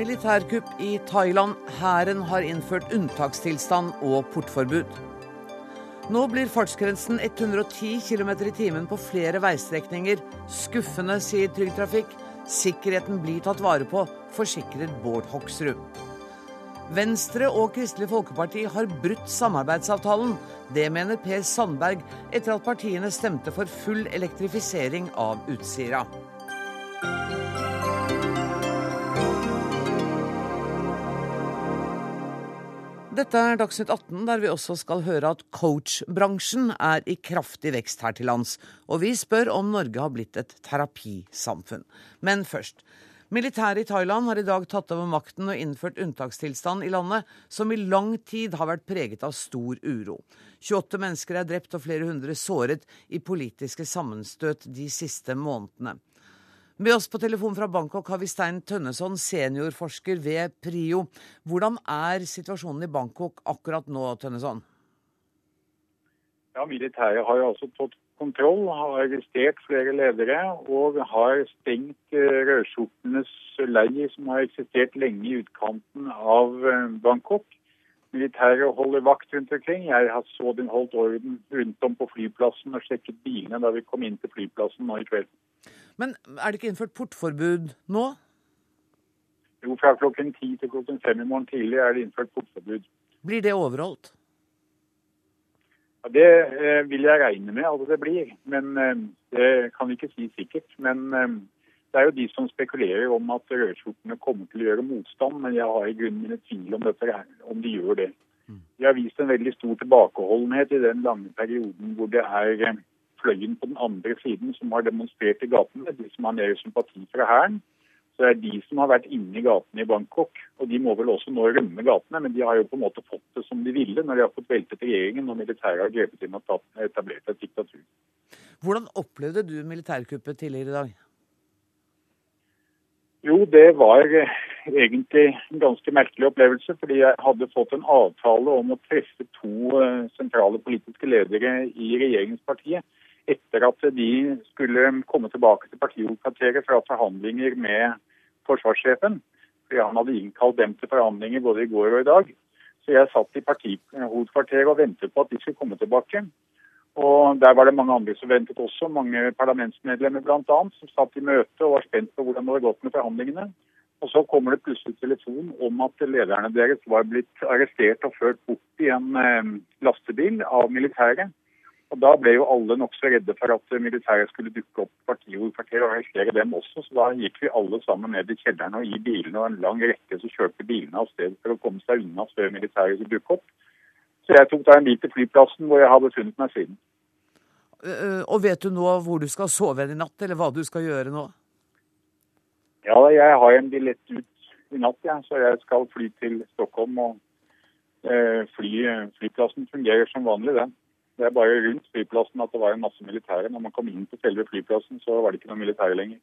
Militærkupp i Thailand. Hæren har innført unntakstilstand og portforbud. Nå blir fartsgrensen 110 km i timen på flere veistrekninger. Skuffende, sier Trygg Trafikk. Sikkerheten blir tatt vare på, forsikrer Bård Hoksrud. Venstre og Kristelig Folkeparti har brutt samarbeidsavtalen. Det mener Per Sandberg etter at partiene stemte for full elektrifisering av Utsira. Dette er Dagsnytt 18, der vi også skal høre at coachbransjen er i kraftig vekst her til lands. Og vi spør om Norge har blitt et terapisamfunn. Men først. Militæret i Thailand har i dag tatt over makten og innført unntakstilstand i landet, som i lang tid har vært preget av stor uro. 28 mennesker er drept og flere hundre såret i politiske sammenstøt de siste månedene. Med oss på telefon fra Bangkok har vi Stein Tønneson, seniorforsker ved PRIO. Hvordan er situasjonen i Bangkok akkurat nå, Tønneson? Ja, Militæret har jo altså fått kontroll, har arrestert flere ledere og har stengt eh, rødskjortenes leir, som har eksistert lenge i utkanten av eh, Bangkok. Militæret holder vakt rundt omkring. Jeg har så den holdt orden rundt om på flyplassen og sjekket bilene da vi kom inn til flyplassen nå i kveld. Men er det ikke innført portforbud nå? Jo, fra klokken ti til klokken fem i morgen tidlig er det innført portforbud. Blir det overholdt? Ja, Det eh, vil jeg regne med at det blir, men eh, det kan vi ikke si sikkert. Men eh, det er jo de som spekulerer om at rødskjortene kommer til å gjøre motstand, men jeg har i grunnen mine tvil om, dette, om de gjør det. De har vist en veldig stor tilbakeholdenhet i den lange perioden hvor det er eh, fløyen på den andre siden som har demonstrert i gatene, de som har mer sympati fra hæren. Så det er de som har vært inne i gatene i Bangkok. Og de må vel også nå rømme gatene, men de har jo på en måte fått det som de ville når de har fått veltet regjeringen og militæret har grepet inn og etablert et diktatur. Hvordan opplevde du militærkuppet tidligere i dag? Jo, det var eh, egentlig en ganske merkelig opplevelse. Fordi jeg hadde fått en avtale om å treffe to eh, sentrale politiske ledere i regjeringspartiet etter at de skulle komme tilbake til partihovedkvarteret fra forhandlinger med forsvarssjefen. Fordi han hadde innkalt dem til forhandlinger både i går og i dag. Så jeg satt i partihovedkvarteret og ventet på at de skulle komme tilbake. Og Der var det mange andre som ventet også, mange parlamentsmedlemmer bl.a. som satt i møte og var spent på hvordan det hadde gått med forhandlingene. Og Så kommer det plutselig telefon om at lederne deres var blitt arrestert og ført bort i en eh, lastebil av militæret. Og Da ble jo alle nokså redde for at militæret skulle dukke opp partihovedkvarteret og arrestere dem også. Så da gikk vi alle sammen ned i kjelleren og i bilene, og en lang rekke så kjørte bilene av sted for å komme seg unna før militæret skulle dukke opp. Så jeg tok da en bil til flyplassen hvor jeg har befunnet meg siden. Uh, og vet du nå hvor du skal sove i natt, eller hva du skal gjøre nå? Ja, jeg har en billett ut i natt, ja, så jeg skal fly til Stockholm. og uh, fly, Flyplassen fungerer som vanlig, den. Det er bare rundt flyplassen at det var en masse militære. Når man kom inn på selve flyplassen, så var det ikke noe militære lenger.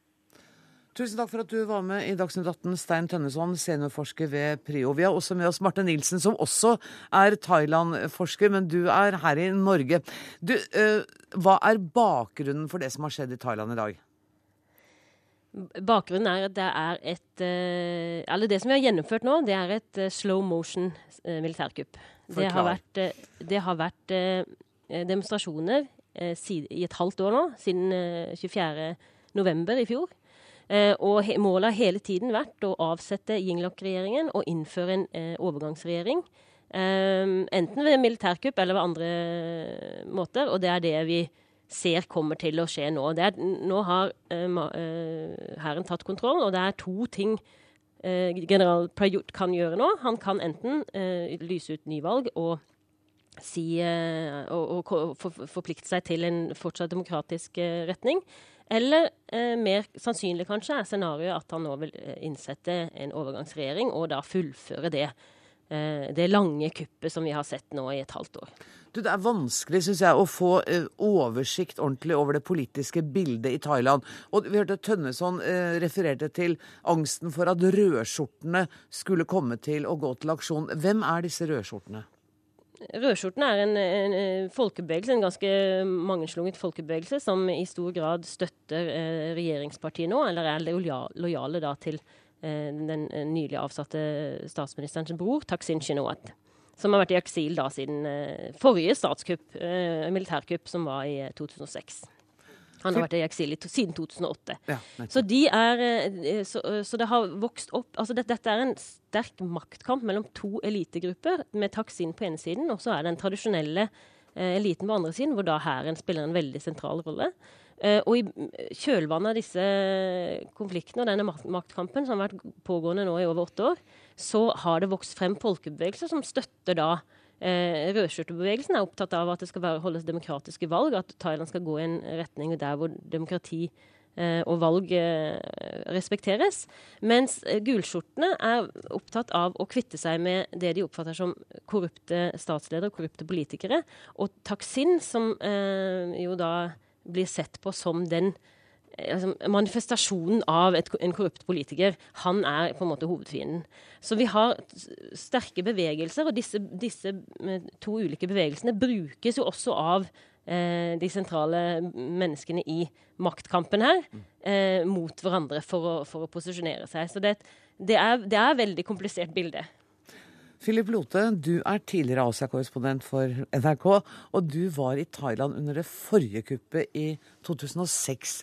Tusen takk for at du var med i Dagsnytt 18, Stein Tønneson, seniorforsker ved PRIO. Vi har også med oss Marte Nilsen, som også er Thailand-forsker, men du er her i Norge. Du, uh, hva er bakgrunnen for det som har skjedd i Thailand i dag? Bakgrunnen er at det er et uh, Eller det som vi har gjennomført nå, det er et uh, slow motion militærkupp. Det har vært, det har vært demonstrasjoner i et halvt år nå, siden 24.11. i fjor. Eh, og målet har hele tiden vært å avsette Yingluck-regjeringen og innføre en eh, overgangsregjering. Eh, enten ved militærkupp eller ved andre måter. Og det er det vi ser kommer til å skje nå. Er, nå har hæren tatt kontroll, og det er to ting general Prayut kan gjøre nå. Han kan enten lyse ut nyvalg og si, og, og, og forplikte seg til en fortsatt demokratisk retning. Eller eh, mer sannsynlig kanskje er scenarioet at han nå vil eh, innsette en overgangsregjering, og da fullføre det. Eh, det lange kuppet som vi har sett nå i et halvt år. Du, det er vanskelig synes jeg, å få eh, oversikt ordentlig over det politiske bildet i Thailand. Og Vi hørte Tønneson eh, refererte til angsten for at rødskjortene skulle komme til å gå til aksjon. Hvem er disse rødskjortene? Rødskjorten er en, en, folkebevegelse, en ganske mangeslunget folkebevegelse, som i stor grad støtter eh, regjeringspartiet nå, eller er lojale da til eh, den nylig avsatte statsministerens bror, Taksin Shinawat. Som har vært i eksil da siden eh, forrige statskupp, eh, militærkupp, som var i 2006. Han har vært i eksil siden 2008. Ja, så, de er, eh, så, eh, så, det har vokst opp altså det, Dette er en sterk maktkamp mellom to elitegrupper, med Taksin på ene siden, og så er det den tradisjonelle eh, eliten på andre siden, hvor da hæren spiller en veldig sentral rolle. Eh, og i kjølvannet av disse konfliktene og denne maktkampen, som har vært pågående nå i over åtte år, så har det vokst frem folkebevegelser som støtter da Eh, Rødskjortebevegelsen er opptatt av at det skal være, holdes demokratiske valg, at Thailand skal gå i en retning der hvor demokrati eh, og valg eh, respekteres. Mens eh, gulskjortene er opptatt av å kvitte seg med det de oppfatter som korrupte statsledere og korrupte politikere. Og Taksin, som jo da blir sett på som den altså, manifestasjonen av et, en korrupt politiker, han er på en måte hovedfienden. Så vi har sterke bevegelser, og disse, disse to ulike bevegelsene brukes jo også av eh, de sentrale menneskene i maktkampen her eh, mot hverandre for å, for å, posisjonere seg. Så det, det, det er et veldig komplisert bilde. Philip Lote, du er tidligere Asia-korrespondent for NRK, og du var i Thailand under det forrige kuppet i 2006.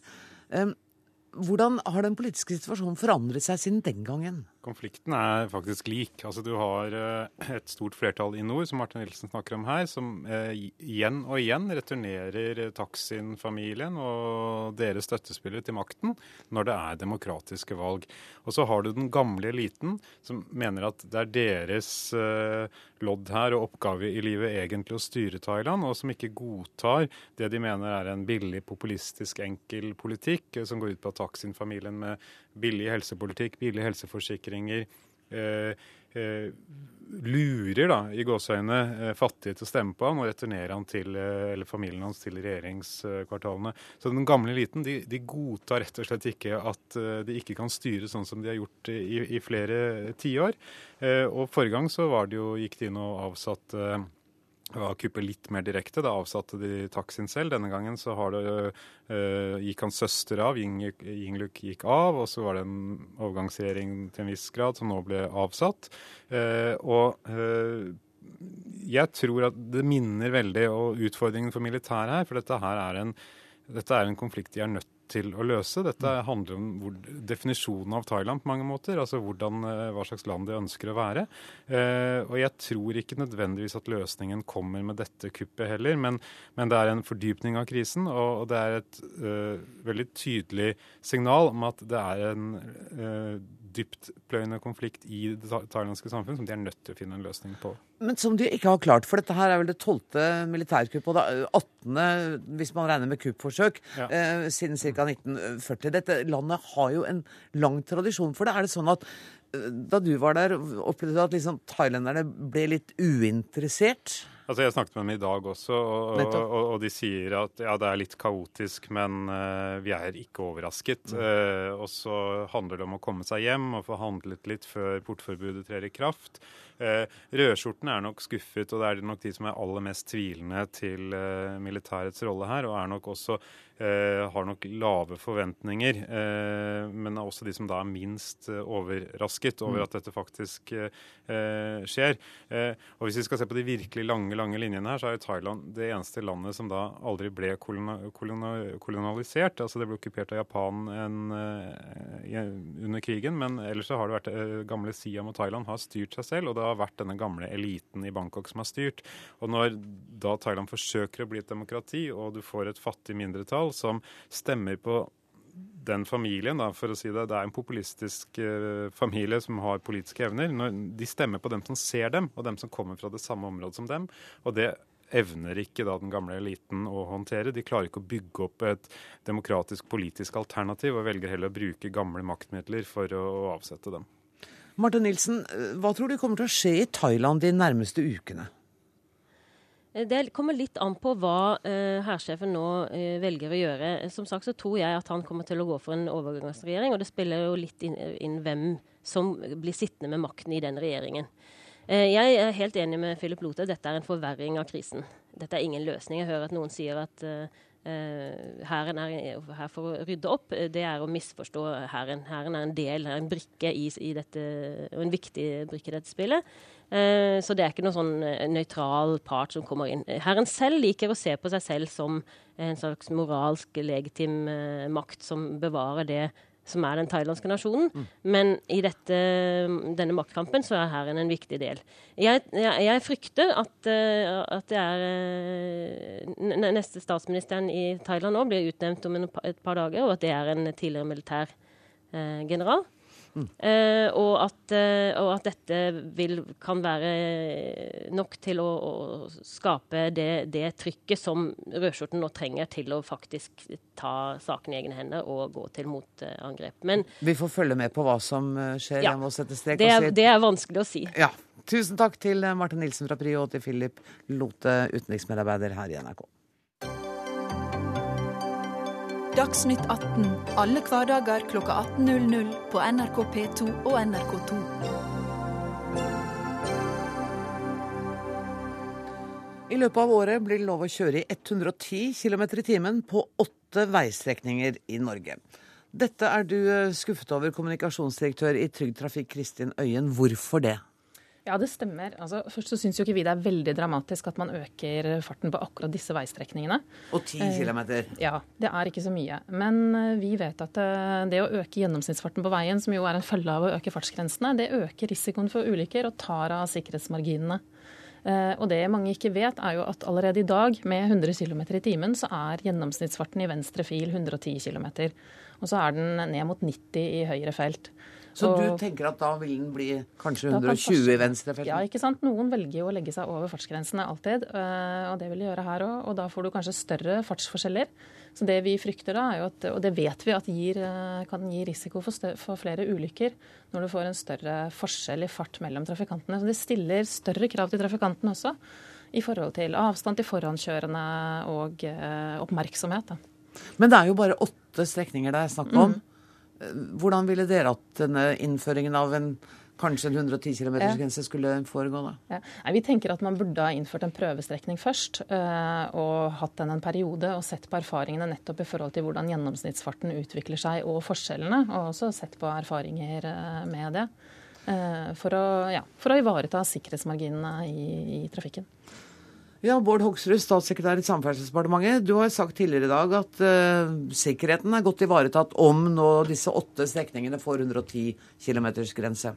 Hvordan har den politiske situasjonen forandret seg siden den gangen? Konflikten er faktisk lik. Altså, du har eh, et stort flertall i nord, som Martin Nilsen snakker om her, som eh, igjen og igjen returnerer Taksin-familien og deres støttespillere til makten når det er demokratiske valg. Og så har du den gamle eliten, som mener at det er deres eh, lodd her og oppgave i livet egentlig å styre Thailand, og som ikke godtar det de mener er en billig, populistisk, enkel politikk som går ut på at Taksin-familien med billig helsepolitikk, billig helseforsikringer. Eh, eh, lurer da, i gåseøyne eh, fattige til å stemme på han og returnerer han til, eller familien hans til regjeringskvartalene. Så den gamle eliten de, de godtar rett og slett ikke at de ikke kan styre sånn som de har gjort i, i flere tiår. Og forrige gang så var det jo, gikk de inn og avsatte var kuppet litt mer direkte. Da avsatte de Taksin selv. Denne gangen så det, uh, gikk hans søster av, Yingluk gikk av, og så var det en overgangsregjering til en viss grad som nå ble avsatt. Uh, og uh, jeg tror at det minner veldig om utfordringen for militæret her, for dette her er en, dette er en konflikt de er nødt til å løse. Dette handler om hvor, definisjonen av Thailand på mange måter. Altså hvordan, eh, hva slags land de ønsker å være. Eh, og jeg tror ikke nødvendigvis at løsningen kommer med dette kuppet heller, men, men det er en fordypning av krisen, og, og det er et eh, veldig tydelig signal om at det er en uh, dyptpløyende konflikt i det thailandske samfunn som de er nødt til å finne en løsning på. Men som de ikke har klart, for dette her er vel det tolvte militærkuppet og det 18. hvis man regner med kuppforsøk, ja. eh, siden ca. 1940. Dette landet har jo en lang tradisjon for det. Er det sånn at eh, da du var der, opplevde du at liksom thailenderne ble litt uinteressert? Altså Jeg snakket med dem i dag også, og, og, og, de sier at ja, det er litt kaotisk, men uh, vi er ikke overrasket. Uh, og så handler det om å komme seg hjem og få handlet litt før portforbudet trer i kraft. Uh, Rødskjortene er nok skuffet, og det er nok de som er aller mest tvilende til militærets rolle her, og er nok også Eh, har nok lave forventninger, eh, men er også de som da er minst eh, overrasket over mm. at dette faktisk skjer. og Hvis vi skal se på de virkelig lange lange linjene her, så er jo Thailand det eneste landet som da aldri ble kolonialisert. altså Det ble okkupert av Japan en, under krigen, men ellers så har det vært gamle Siam og Thailand har styrt seg selv, og det har vært denne gamle eliten i Bangkok som har styrt. Og når da Thailand forsøker å bli et demokrati, og du får et fattig mindretall, flertall som stemmer på den familien, da, for å si det, det er en populistisk uh, familie som har politiske evner. De stemmer på dem som ser dem, og dem som kommer fra det samme området som dem. Og det evner ikke da den gamle eliten å håndtere. De klarer ikke å bygge opp et demokratisk politisk alternativ, og velger heller å bruke gamle maktmidler for å, avsette dem. Martin Nilsen, hva tror du kommer til å skje i Thailand de nærmeste ukene? Eh, det kommer litt an på hva uh, hærsjefen nå uh, velger å gjøre. Som sagt så tror jeg at han kommer til å gå for en overgangsregjering, og det spiller jo litt inn, hvem som blir sittende med makten i den regjeringen. Jeg er helt enig med Philip Lote. Dette er en forverring av krisen. Dette er ingen løsning. Jeg hører at noen sier at Hæren er her for å rydde opp. Det er å misforstå Hæren. Hæren er en del, er en brikke i dette, og en viktig brikke i dette spillet. Eh, så det er ikke noen sånn eh, nøytral part som kommer inn. Herren selv liker å se på seg selv som en slags moralsk legitim eh, makt som bevarer det som er den thailandske nasjonen. Mm. Men i dette, denne maktkampen så er hæren en viktig del. Jeg, jeg, jeg frykter at, at, det er Neste statsministeren i Thailand nå blir utnevnt om et par dager, og at det er en tidligere militær eh, general. Uh, og, at, uh, og, at, dette vil, kan være nok til å, å skape det, det, trykket som rødskjorten nå trenger til å faktisk ta saken i egne hender og gå til motangrep. Men Vi får følge med på hva som eh, skjer. Ja, det, er, det er vanskelig å si. Ja. Tusen takk til Marte Nilsen fra PRIO og til Philip Lote, utenriksmedarbeider her i NRK. Dagsnytt 18 alle hverdager kl 18.00 på NRK P2 og NRK2. I løpet av året blir det lov å kjøre i 110 km i timen på åtte veistrekninger i Norge. Dette er du eh, skuffet over, kommunikasjonsdirektør i Trygg Trafikk Kristin Øyen. Hvorfor det? Ja, det stemmer. Altså, først så syns jo ikke vi det er veldig dramatisk at man øker farten på akkurat disse veistrekningene. Og 10 eh, ja, det er ikke så mye. Men eh, vi vet at eh, det å øke gjennomsnittsfarten på veien, som jo er en følge av å øke fartsgrensene, det øker risikoen for ulykker og tar av sikkerhetsmarginene. Og det mange ikke vet, er jo at allerede i dag, med 100 km i timen, så er gjennomsnittsfarten i venstre fil 110 km. Og så er den ned mot 90 i høyre felt. Så og, du tenker at da vil den bli kanskje 120 i venstrefeltet? Ja, ikke sant. Noen velger jo å legge seg over fartsgrensene alltid, eh, og det vil de gjøre her òg. Og da får du kanskje større fartsforskjeller. Så det vi frykter da, er jo at, og det vet vi at gir, eh, kan gi risiko for, større, for, flere ulykker når du får en større forskjell i fart mellom trafikantene. Så det stiller større krav til trafikantene også i forhold til avstand til forhåndskjørende og eh, oppmerksomhet. Da. Men det er jo bare åtte strekninger det er snakk om. Mm. Hvordan ville dere at denne innføringen av en kanskje en 110 km-grense skulle foregå? da? Ja. Nei, vi tenker at man burde ha innført en prøvestrekning først, øh, og hatt den en periode og sett på erfaringene nettopp i forhold til hvordan gjennomsnittsfarten utvikler seg og forskjellene, og også sett på erfaringer øh, med det. For, å, ja, for, å, ivareta sikkerhetsmarginene i, i trafikken. Ja, Bård Hoksrud, statssekretær i Samferdselsdepartementet. Du har sagt tidligere i dag at uh, sikkerheten er godt ivaretatt om nå disse åtte strekningene får 110 km-grense.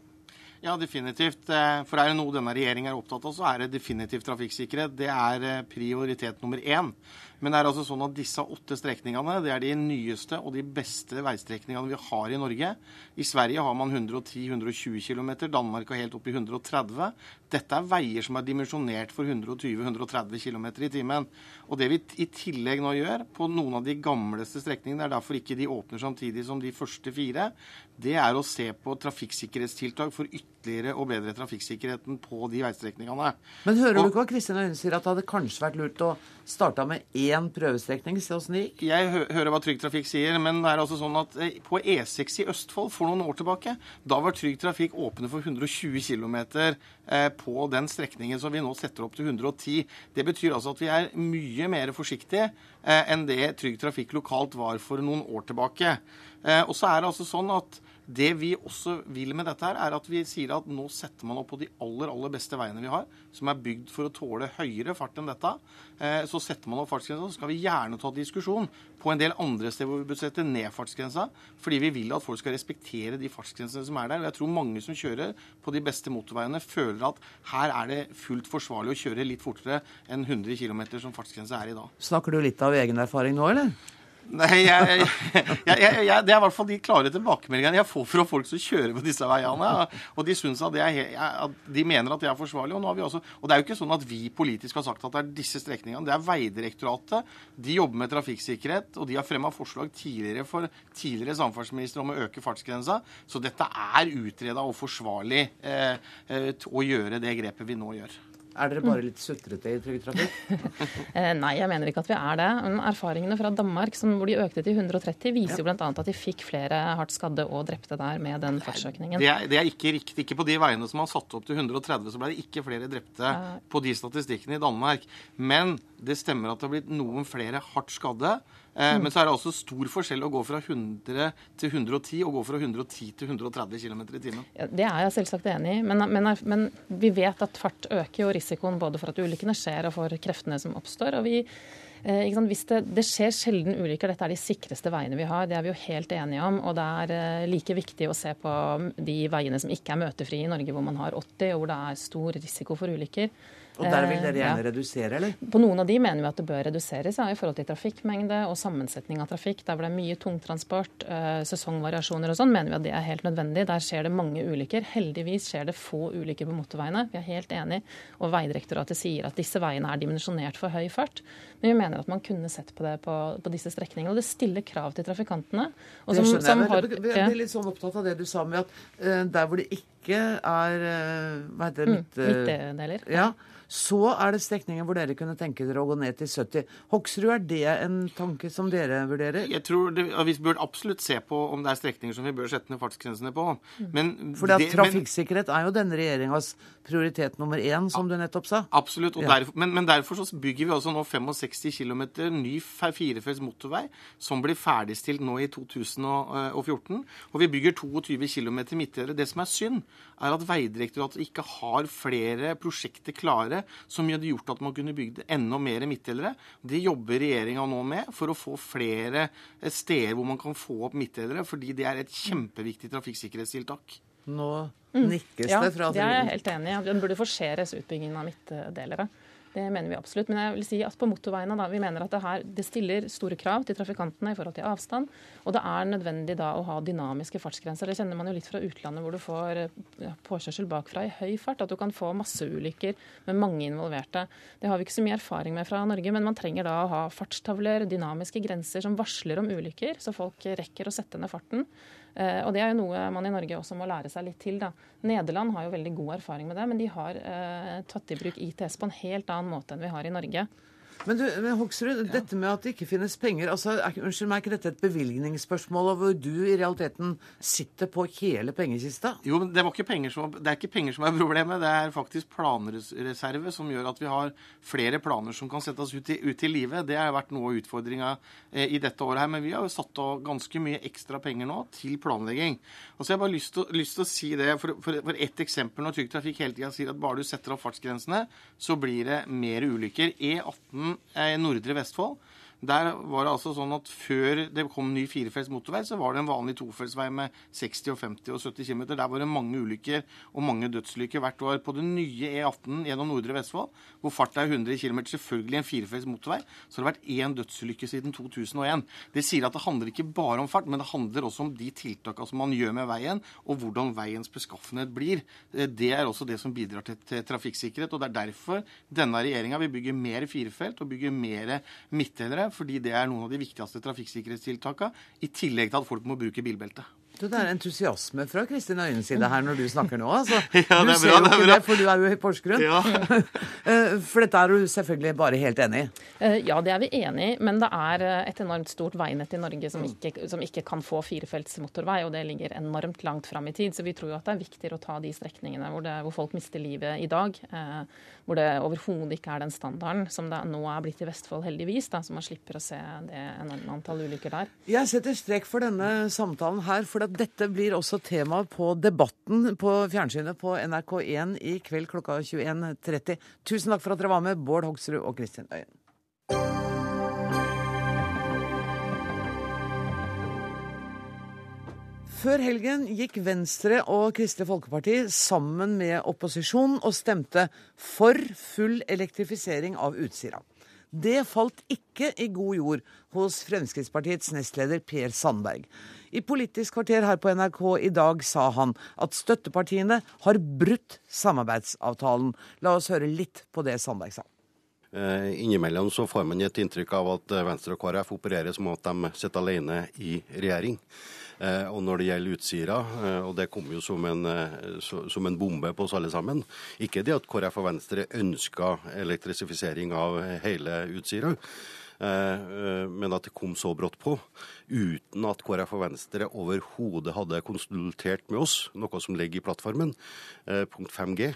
Ja, definitivt. Eh, for er det noe denne regjeringen er opptatt av, så er det definitivt trafikksikkerhet. Det er eh, prioritet nummer én. Men det er altså sånn at disse åtte strekningene det er de nyeste og de beste veistrekningene vi har i Norge. I Sverige har man 110-120 km, Danmark har helt opp i 130. Dette er veier som er dimensjonert for 120-130 km i timen. Og det vi i tillegg nå gjør på noen av de gamleste strekningene, det er derfor ikke de åpner samtidig som de første fire, det er å se på trafikksikkerhetstiltak for ytterligere å bedre trafikksikkerheten på de veistrekningene. Men hører og, du ikke hva Kristin Øyen sier, at det hadde kanskje vært lurt å starte med én prøvestrekning. Se åssen det gikk. Jeg hø hører hva Trygg Trafikk sier, men det er altså sånn at eh, på E6 i Østfold for noen år tilbake, da var Trygg Trafikk åpne for 120 km eh, på den strekningen som vi nå setter opp til 110. Det betyr altså at vi er mye mer forsiktige eh, enn det Trygg Trafikk lokalt var for noen år tilbake. Og så er det altså sånn at det vi også vil med dette, her, er at vi sier at nå setter man opp på de aller aller beste veiene vi har, som er bygd for å tåle høyere fart enn dette. Eh, så setter man opp fartsgrensa. Så skal vi gjerne ta diskusjon på en del andre steder hvor vi bør sette ned fartsgrensa. Fordi vi vil at folk skal respektere de fartsgrensene som er der. Og jeg tror mange som kjører på de beste motorveiene, føler at her er det fullt forsvarlig å kjøre litt fortere enn 100 km som fartsgrensa er i dag. Snakker du litt av egen erfaring nå, eller? Nei, jeg, jeg, jeg, Det er i hvert fall de klare tilbakemeldingene jeg får fra folk som kjører på disse veiene. Og de er, at de mener at det er forsvarlig. Og, også, og, det er jo ikke sånn at vi politisk har sagt at det er disse strekningene. Det er Vegdirektoratet. De jobber med trafikksikkerhet, og de har fremma forslag tidligere for tidligere samferdselsminister om å øke fartsgrensa. Så dette er utreda og forsvarlig eh, eh, å gjøre det grepet vi nå gjør. Er dere bare litt sutrete i Trygg Trafikk? Eh, nei, jeg mener ikke at vi er det. Men erfaringene fra Danmark som, hvor de økte til 130, viser jo bl.a. at de fikk flere hardt skadde og drepte der med den fartsøkningen. Det er, det er ikke riktig. Ikke på de veiene som man satte opp til 130, så ble det ikke flere drepte på de statistikkene i Danmark. Men det stemmer at det har blitt noen flere hardt skadde. Eh, mm. Men så er det også stor forskjell å gå fra 100 til 110 og gå fra 110 til 130 km i timen. Ja, det er jeg selvsagt enig i, men, men, men, vi vet at fart øker jo risikoen både for at ulykkene skjer og for kreftene som oppstår. og vi Eh, Hvis det, det, skjer sjelden ulykker. Dette er de sikreste veiene vi har. Det er vi jo helt enige om. Og det er eh, like viktig å se på de veiene som ikke er møtefrie i Norge, hvor man har 80, og hvor det er stor risiko for ulykker. Og der vil dere eh, gjerne ja. redusere, eller? På noen av de mener vi at det bør reduseres ja, i forhold til trafikkmengde og sammensetning av trafikk. Der hvor det er mye tungtransport, uh, sesongvariasjoner og sånn, mener vi at det er helt nødvendig. Der skjer det mange ulykker. Heldigvis skjer det få ulykker på motorveiene. Vi er helt enig. Og Vegdirektoratet sier at disse veiene er dimensjonert for høy fart. Men vi mener at man kunne sett på det på, på disse strekningene. Og det stiller krav til trafikantene. Og som, som har, jeg blir litt sånn opptatt av det du sa med at uh, der hvor det ikke er uh, hva heter det, mm, midtdeler. Ja, så er det strekninger hvor dere kunne tenke dere å gå ned til 70. Hoksrud, er det en tanke som dere vurderer? Jeg tror det, Vi bør absolutt se på om det er strekninger som vi bør sette ned fartsgrensene på. Men For trafikksikkerhet er jo denne regjeringas prioritet nummer én, som du nettopp sa. Absolutt. Ja. Derfor, men, men, derfor så bygger vi også nå 65 km ny firefelts motorvei som blir ferdigstilt nå i 2014. Og vi bygger 22 km midtdelere. Det som er synd, er at Vegdirektoratet ikke har flere prosjekter klare som hadde gjort at man kunne bygd enda mer midtdelere. Det jobber regjeringa nå med for å få flere steder hvor man kan få opp midtdelere, fordi det er et kjempeviktig trafikksikkerhetstiltak. Nå nikkes det fra Ja, det er jeg helt enig i. Den burde forseres, utbyggingen av midtdelere. Det mener vi absolutt. Men jeg vil si at på motorveiene da, vi mener at det, her, det stiller store krav til trafikantene i forhold til avstand. Og det er nødvendig da å ha dynamiske fartsgrenser. Det kjenner man jo litt fra utlandet, hvor du får påkjørsel bakfra i høy fart. At du kan få masseulykker med mange involverte. Det har vi ikke så mye erfaring med fra Norge, men man trenger da å ha fartstavler, dynamiske grenser som varsler om ulykker, så folk rekker å sette ned farten. Eh, og Det er jo noe man i Norge også må lære seg litt til. da. Nederland har jo veldig god erfaring med det, men de har eh, tatt i bruk ITS på en helt annen måte enn vi har i Norge. Men, du, men Hoksrud, ja. dette med at det ikke finnes penger altså, er, Unnskyld meg, er ikke dette et bevilgningsspørsmål hvor du i realiteten sitter på hele pengekista? Jo, men det, var ikke som, det er ikke penger som er problemet. Det er faktisk planreserve som gjør at vi har flere planer som kan settes ut i, ut i livet. Det har vært noe av utfordringa eh, i dette året her. Men vi har jo satt av ganske mye ekstra penger nå til planlegging. Og så har jeg bare lyst til, lyst til å si det for, for, for ett eksempel når Trygg Trafikk hele tida sier at bare du setter opp fartsgrensene, så blir det mer ulykker. E18 i Nordre Vestfold der var det altså sånn at Før det kom ny firefelts motorvei, så var det en vanlig tofeltsvei med 60, og 50 og 70 km. Der var det mange ulykker og mange dødsulykker hvert år. På den nye E18 gjennom Nordre Vestfold, hvor farta er 100 km, selvfølgelig en firefelts motorvei, så har det vært én dødsulykke siden 2001. Det sier at det handler ikke bare om fart, men det handler også om de tiltakene som man gjør med veien, og hvordan veiens beskaffenhet blir. Det er også det som bidrar til, trafikksikkerhet. og Det er derfor denne regjeringa vil bygge mer firefelt og bygge mer midtdelere fordi det er noen av de viktigste trafikksikkerhetstiltakene, i tillegg til at folk må bruke bilbelte. Du, det er entusiasme fra Kristin Øyens side her når du snakker nå. Altså. Ja, du ser jo ikke det, for du er jo i Porsgrunn. Ja. Eh, for dette er du selvfølgelig bare helt enig i? Eh, ja, det er vi enig i. Men det er eh, et enormt stort veinett i Norge som ikke, som ikke kan få firefelts motorvei, og det ligger enormt langt fram i tid. Så vi tror jo at det er viktigere å ta de strekningene hvor, det, hvor folk mister livet i dag. hvor det overhodet ikke er den standarden som det nå er blitt i Vestfold, heldigvis. Da, så man slipper å se det enorme antall ulykker der. Jeg setter strek for denne samtalen her. for at dette blir også tema på Debatten på fjernsynet på NRK1 i kveld klokka 21.30. Tusen takk for at dere var med, Bård Hoksrud og Kristin Øyen. Før helgen gikk Venstre og Kristelig Folkeparti sammen med opposisjonen og stemte for full elektrifisering av Utsira. Det falt ikke i god jord hos Fremskrittspartiets nestleder Per Sandberg. I Politisk kvarter her på NRK i dag sa han at støttepartiene har brutt samarbeidsavtalen. La oss høre litt på det Sandberg sa. Eh, innimellom så får man et inntrykk av at Venstre og KrF opererer som at de sitter alene i regjering. Eh, og når det gjelder Utsira, eh, og det kom jo som en, eh, som en, bombe på oss alle sammen Ikke det at KrF og Venstre ønska elektrifisering av hele Utsira. Men at det kom så brått på, uten at KrF og Venstre overhodet hadde konsultert med oss, noe som ligger i plattformen. Punkt 5G,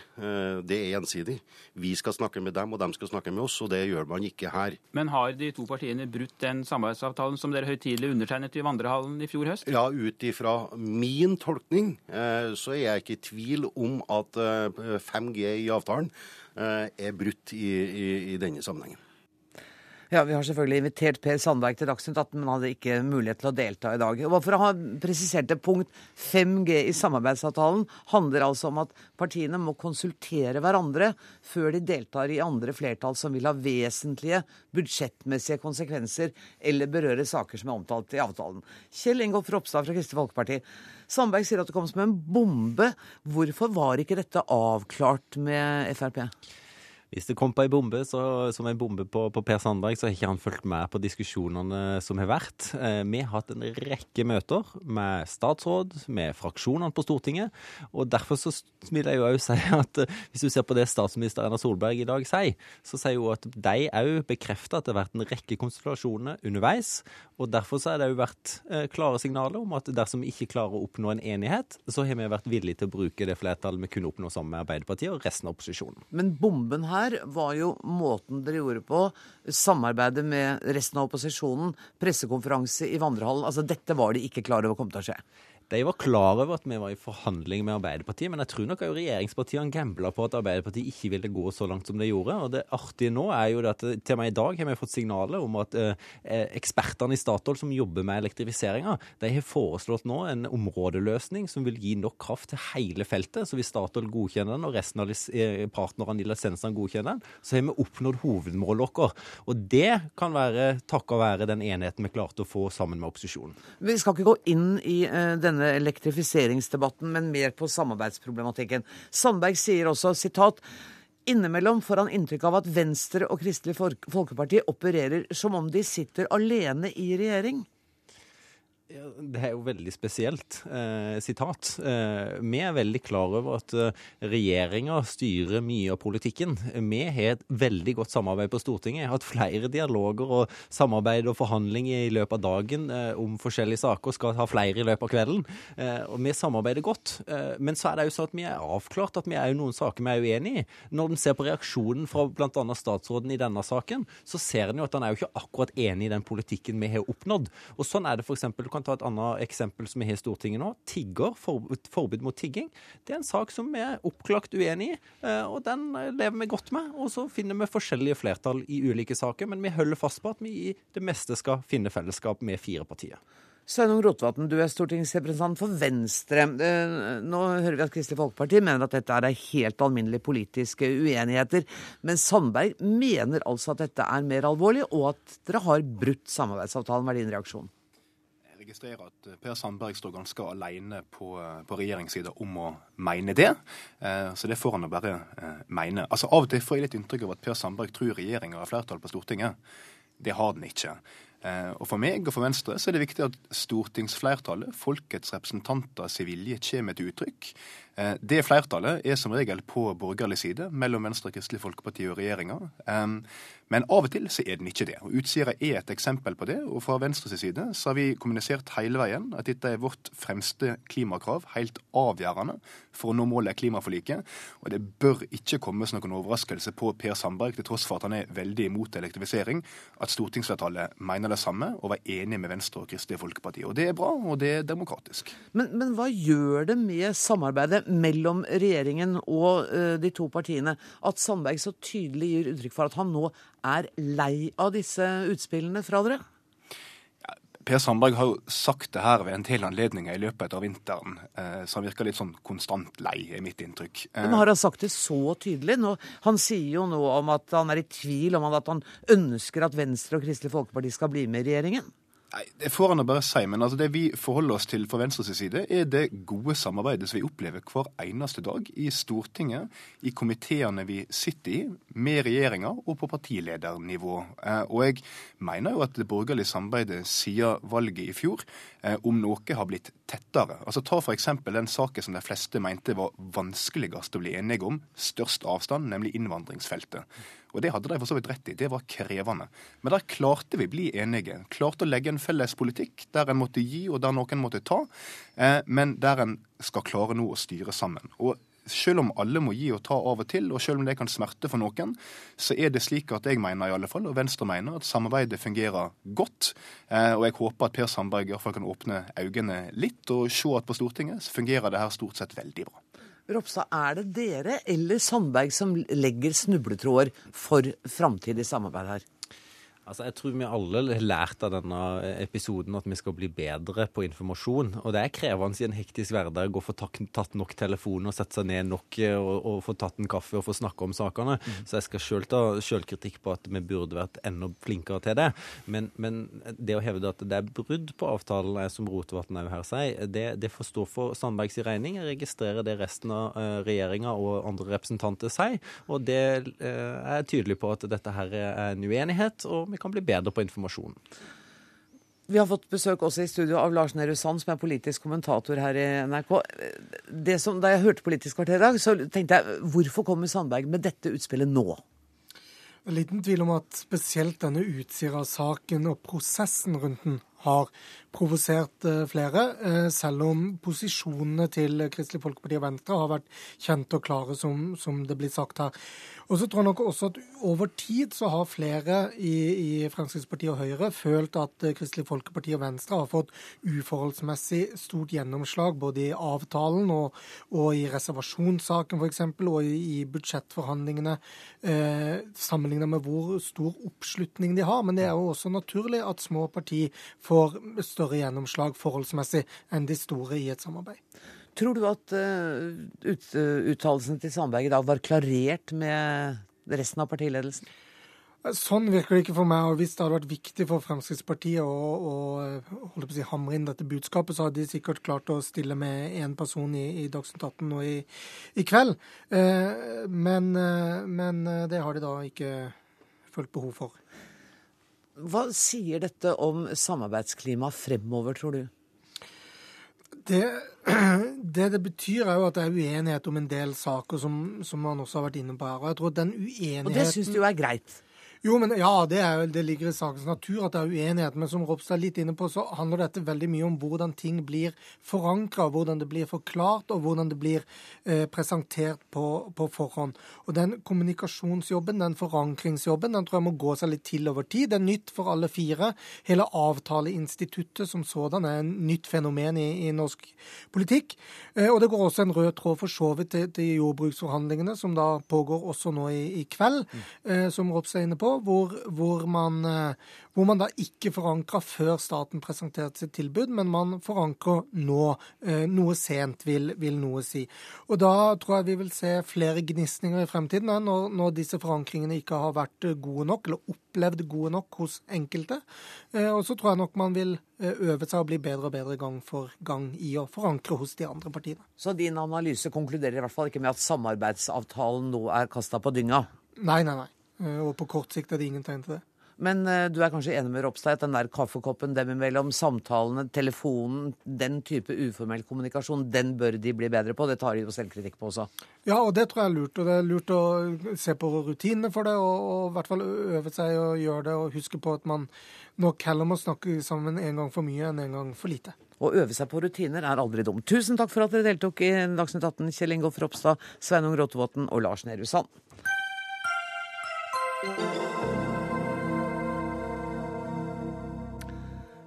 det er gjensidig. Vi skal snakke med dem, og de skal snakke med oss, og det gjør man ikke her. Men har de to partiene brutt den samarbeidsavtalen som dere høytidelig undertegnet i Vandrehallen i fjor høst? Ja, ut ifra min tolkning eh, så er jeg ikke i tvil om at 5G eh, i avtalen eh, er brutt i, i, i denne sammenhengen. Ja, Vi har selvfølgelig invitert Per Sandberg til Dagsnytt 18, men hadde ikke mulighet til å delta i dag. Og For å ha presisert det, punkt 5G i samarbeidsavtalen handler altså om at partiene må konsultere hverandre før de deltar i andre flertall som vil ha vesentlige budsjettmessige konsekvenser eller berøre saker som er omtalt i avtalen. Kjell Ingolf Ropstad fra Kristelig Folkeparti. Sandberg sier at det kom som en bombe. Hvorfor var ikke dette avklart med Frp? Hvis det kom på ei bombe, så, som en bombe på, på, Per Sandberg, så har ikke han fulgt med på diskusjonene som har vært. Eh, vi har hatt en rekke møter med statsråd, med fraksjonene på Stortinget. og Derfor så vil jeg jo òg si at eh, hvis du ser på det statsminister Erna Solberg i dag sier, så sier hun at de òg bekrefter at det har vært en rekke konstellasjoner underveis. og Derfor så har det òg vært eh, klare signaler om at dersom vi ikke klarer å oppnå en enighet, så har vi vært villige til å bruke det flertallet vi kunne oppnå sammen med Arbeiderpartiet og resten av opposisjonen. Men bomben her her, var jo måten dere gjorde på. Samarbeidet med resten av opposisjonen, pressekonferanse i vandrehallen. Altså, dette var de ikke klar over kom til å skje. De var klar over at vi var i forhandling med Arbeiderpartiet, men jeg tror nok at regjeringspartiene gambla på at Arbeiderpartiet ikke ville gå så langt som de gjorde. Og det artige nå er jo at til og med i dag har vi fått signaler om at eh, eh ekspertene i Statoil som jobber med elektrifiseringa, de har foreslått nå en områdeløsning som vil gi nok kraft til hele feltet. Så hvis Statoil godkjenner den, og resten av eh, partnerne i lisensene godkjenner den, så har vi oppnådd hovedmålet vårt. Og det kan være takket være den enheten vi klarte å få sammen med opposisjonen. Vi skal ikke gå inn i denne denne elektrifiseringsdebatten, men mer på samarbeidsproblematikken. Sandberg sier også sitat Innimellom får han inntrykk av at Venstre og Kristelig Folkeparti opererer som om de sitter alene i regjering. Det er jo veldig spesielt. Eh, sitat. Eh, vi er veldig klar over at eh, regjeringa styrer mye av politikken. Vi har et veldig godt samarbeid på Stortinget. Jeg har hatt flere dialoger og samarbeid og forhandlinger i løpet av dagen eh, om forskjellige saker. Skal ha flere i løpet av kvelden. Eh, og vi samarbeider godt. Eh, men så er det jo sånn at vi er avklart at vi er jo noen saker vi er uenig i. Når en ser på reaksjonen fra bl.a. statsråden i denne saken, så ser en jo at han er jo ikke akkurat enig i den politikken vi har oppnådd. Og sånn er det f.eks. Du kan ta et annet eksempel som vi har i Stortinget nå. Tigger, forbud mot tigging. Det er en sak som vi er oppklagt uenig i, eh, og den lever vi godt med. Og så finner vi forskjellige flertall i ulike saker, men vi holder fast på at vi i det meste skal finne fellesskap med fire partier. Sveinung Rotevatn, du er stortingsrepresentant for Venstre. Eh, nå hører vi at Kristelig Folkeparti mener at dette er helt alminnelige politiske uenigheter. Men Sandberg mener altså at dette er mer alvorlig, og at dere har brutt samarbeidsavtalen. Hva er din reaksjon? Registrerer at eh, Per Sandberg står ganske alene på, eh, på regjeringssida om å mene det. Eh, så det får han å bare mene. Altså Av og til får jeg litt inntrykk av at Per Sandberg tror regjeringa har flertall på Stortinget. Det har den ikke. Og For meg og for Venstre så er det viktig at stortingsflertallet, folkets representanter sin vilje, kommer til uttrykk. Eh, det flertallet er som regel på borgerlig side, mellom Venstre, Kristelig Folkeparti og regjeringa. Men av og til så er den ikke det. Og Utsira er et eksempel på det. Og fra Venstres side så har vi kommunisert hele veien at dette er vårt fremste klimakrav, helt avgjørende for å nå målet i klimaforliket. Og det bør ikke komme som noen overraskelse på Per Sandberg, til tross for at han er veldig imot elektrifisering, at stortingsflertallet mener det samme og var enig med Venstre og Kristelig Folkeparti. Og det er bra, og det er demokratisk. Men, men hva gjør det med samarbeidet mellom regjeringen og uh, de to partiene at Sandberg så tydelig gir uttrykk for at han nå er lei av disse utspillene fra dere? Per Sandberg har jo sagt det her ved en del anledninger i løpet av vinteren, eh, så han virker litt sånn konstant lei, er mitt inntrykk. Men Har han sagt det så tydelig? Nå, han sier jo nå om at han er i tvil om at han ønsker at Venstre og Kristelig Folkeparti skal bli med i regjeringen. Nei, Det får han bare si, men altså det vi forholder oss til fra Venstres side, er det gode samarbeidet som vi opplever hver eneste dag i Stortinget, i komiteene vi sitter i, med regjeringa og på partiledernivå. Eh, og jeg mener jo at det borgerlige samarbeidet siden valget i fjor, eh, om noe har blitt tettere. Altså Ta f.eks. den saken som de fleste mente var vanskeligst å bli enige om, størst avstand, nemlig innvandringsfeltet. Og det hadde de for så vidt rett i, det var krevende. Men der klarte vi bli enige. Klarte å legge en felles politikk der en måtte gi og der noen måtte ta, eh, men der en skal klare nå å styre sammen. Og selv om alle må gi og ta av og til, og selv om det kan smerte for noen, så er det slik at jeg mener i alle fall, og Venstre mener, at samarbeidet fungerer godt. Eh, og jeg håper at Per Sandberg i hvert fall kan åpne øynene litt og se at på Stortinget så fungerer det her stort sett veldig bra. Ropstad, er det dere eller Sandberg som legger snubletråder for framtidig samarbeid her? Altså, Jeg tror vi alle har lært av denne episoden at vi skal bli bedre på informasjon. Og det er krevende i en hektisk hverdag å få tatt nok telefon og sette seg ned nok eh, og, og få tatt en kaffe og få snakke om sakene. Mm. Så jeg skal sjøl ta sjølkritikk på at vi burde vært enda flinkere til det. Men, men, det å hevde at det er brudd på avtalen, som Rotevatn òg her sier, det, det får stå for Sandbergs regning. Jeg registrerer det resten av uh, regjeringa og andre representanter sier. Og det er tydelig på at dette her er en uenighet. og vi kan bli bedre på informasjonen. Vi har fått besøk også i studio av Lars Nehru Sand, som er politisk kommentator her i NRK. Som, da jeg hørte Politisk kvarter i dag, så tenkte jeg hvorfor kommer Sandberg med dette utspillet nå? En liten tvil om at spesielt denne Utsira-saken og prosessen rundt den har provosert eh, flere, eh, selv om posisjonene til Kristelig Folkeparti og Venstre har vært kjente og klare, som, som det blir sagt her. Og så tror jeg nok også at over tid så har flere i, i Fremskrittspartiet og Høyre følt at eh, Kristelig Folkeparti og Venstre har fått uforholdsmessig stort gjennomslag både i avtalen og, og i reservasjonssaken f.eks. og i, i budsjettforhandlingene eh, sammenlignet med hvor stor oppslutning de har. Men det er jo også naturlig at små parti får større gjennomslag forholdsmessig enn de store i et samarbeid. Tror du at uh, ut, uh, uttalelsen til Sandberg i dag var klarert med resten av partiledelsen? Sånn virker det ikke for meg. og Hvis det hadde vært viktig for Fremskrittspartiet å, å, si, hamre inn dette budskapet, så hadde de sikkert klart å stille med én person i, i Dagsnytt 18 nå i, i kveld. Eh, men, eh, men, det har de da ikke følt behov for. Hva sier dette om samarbeidsklimaet fremover, tror du? Det, det, det betyr, er jo at det er uenighet om en del saker, som, som man også har vært inne på her. Og jeg tror den uenigheten... Og det syns du er greit? Jo, men ja, det, er, det, ligger i sakens natur at det er uenighet. Men som Ropstad er litt inne på, så handler dette veldig mye om hvordan ting blir forankra, hvordan det blir forklart, og hvordan det blir eh, presentert på, på, forhånd. Og den kommunikasjonsjobben, den forankringsjobben, den tror jeg må gå seg litt til over tid. Det er nytt for alle fire. Hele avtaleinstituttet som sådan er en nytt fenomen i, i norsk politikk. Eh, og det går også en rød tråd for så vidt til, til, jordbruksforhandlingene, som da pågår også nå i, i kveld, mm. eh, som Ropstad er inne på hvor, hvor, man, eh, hvor man da ikke forankra før staten presenterte sitt tilbud, men man forankrer nå. Eh, noe sent, vil, vil, noe si. Og da tror jeg vi vil se flere gnisninger i fremtiden når, når disse forankringene ikke har vært gode nok, eller opplevd gode nok hos enkelte. Eh, og så tror jeg nok man vil øve seg å bli bedre og bedre gang for gang i å forankre hos de andre partiene. Så din analyse konkluderer i hvert fall ikke med at samarbeidsavtalen nå er kasta på dynga? Nei, nei, nei. Eh, og på kort sikt er det ingen tegn til det. Men uh, du er kanskje enig med Ropstad at den der kaffekoppen dem imellom, samtalene, telefonen, den type uformell kommunikasjon, den bør de bli bedre på? Det tar de jo selvkritikk på også. Ja, og det tror jeg er lurt. Og det er lurt å se på rutinene for det, og, og i hvert fall øve seg og gjøre det, og huske på at man nok heller må snakke sammen en gang for mye enn en gang for lite. Å øve seg på rutiner er aldri dumt. Tusen takk for at dere deltok i Dagsnytt 18, Kjell Ingolf Ropstad, Sveinung Rotevatn og Lars Nehru Sand.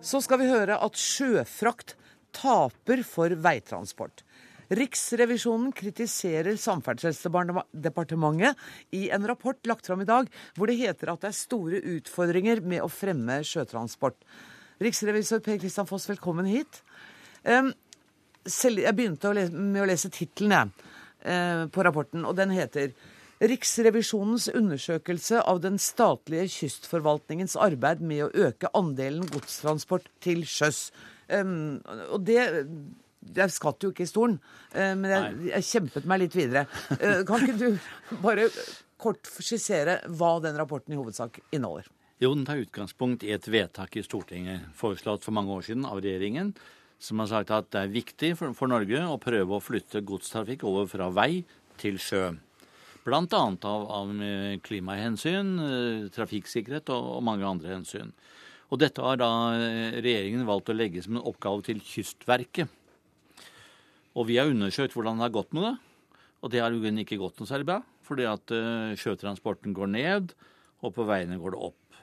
Så skal vi høre at sjøfrakt taper for veitransport. Riksrevisjonen kritiserer Samferdselsdepartementet i en rapport lagt fram i dag, hvor det heter at det er store utfordringer med å fremme sjøtransport. Riksrevisor Per Kristian Foss, velkommen hit. Jeg begynte med å lese tittelen på rapporten, og den heter Riksrevisjonens undersøkelse av den statlige kystforvaltningens arbeid med å øke andelen godstransport til sjøs. Um, og det jeg skvatt jo ikke i stolen, men jeg, jeg, kjempet meg litt videre. Uh, kan ikke du bare kort skissere hva den rapporten i hovedsak inneholder? Jo, den tar utgangspunkt i et vedtak i Stortinget, foreslått for mange år siden av regjeringen, som har sagt at det er viktig for, for Norge å prøve å flytte godstrafikk over fra vei til sjø. Bl.a. Av, av klimahensyn, eh, trafikksikkerhet og, og, mange andre hensyn. Og dette har da eh, regjeringen valgt å legge som en oppgave til Kystverket. Og vi har undersøkt hvordan det har gått med det. Og det har jo ikke gått noe særlig bra, fordi at sjøtransporten går ned, og på veiene går det opp.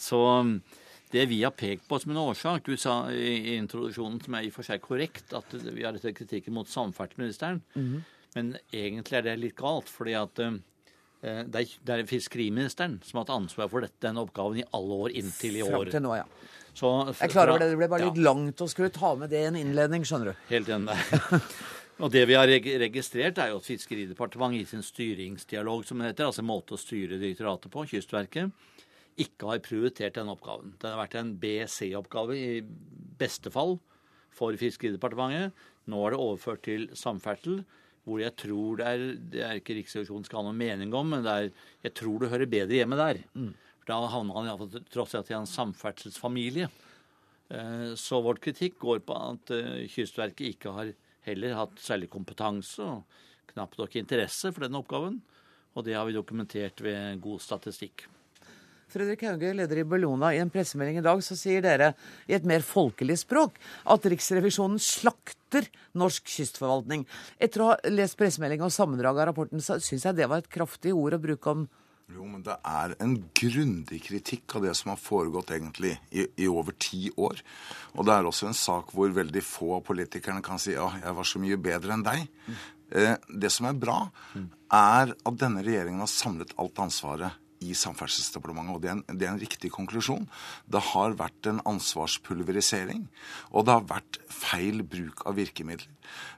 Så det vi har pekt på som en årsak Du sa i introduksjonen, som er i og for seg korrekt, at vi har rettet kritikken mot samferdselsministeren. Mm -hmm. Men egentlig er det litt galt, fordi at uh, det er, det er, fiskeriministeren som har hatt ansvar for dette, denne oppgaven i alle år inntil i år. Frem til nå, ja. Så, jeg er klar over det. Det ble bare litt ja. langt å skulle ta med det i en innledning, skjønner du. Helt enig. Og det vi har registrert, er jo at Fiskeridepartementet i sin styringsdialog, som det heter, altså måte å styre direktoratet på, Kystverket, ikke har prioritert den oppgaven. Det har vært en BC-oppgave i beste fall for Fiskeridepartementet. Nå er det overført til samferdsel, hvor jeg tror det er Det er ikke Riksrevisjonen skal ha noen mening om, men er, jeg tror det hører bedre hjemme der. Mm. For Da havner han iallfall tross alt i en samferdselsfamilie. Eh, så vårt kritikk går på at eh, Kystverket ikke har heller hatt særlig kompetanse og knapt nok interesse for den oppgaven. Og det har vi dokumentert ved god statistikk. Fredrik Hauge, leder i Bellona, i en pressemelding i dag så sier dere i et mer folkelig språk at Riksrevisjonen slakter norsk kystforvaltning. Etter å ha lest pressemeldingen og sammendraget av rapporten, så syns jeg det var et kraftig ord å bruke om jo, men det er en grundig kritikk av det som har foregått egentlig i, i, over ti år. Og det er også en sak hvor veldig få av politikerne kan si ja, jeg var så mye bedre enn deg. Mm. Det som er bra, er at denne regjeringen har samlet alt ansvaret i Samferdselsdepartementet. Og det er, en, det er, en, riktig konklusjon. Det har vært en ansvarspulverisering, og det har vært feil bruk av virkemidler.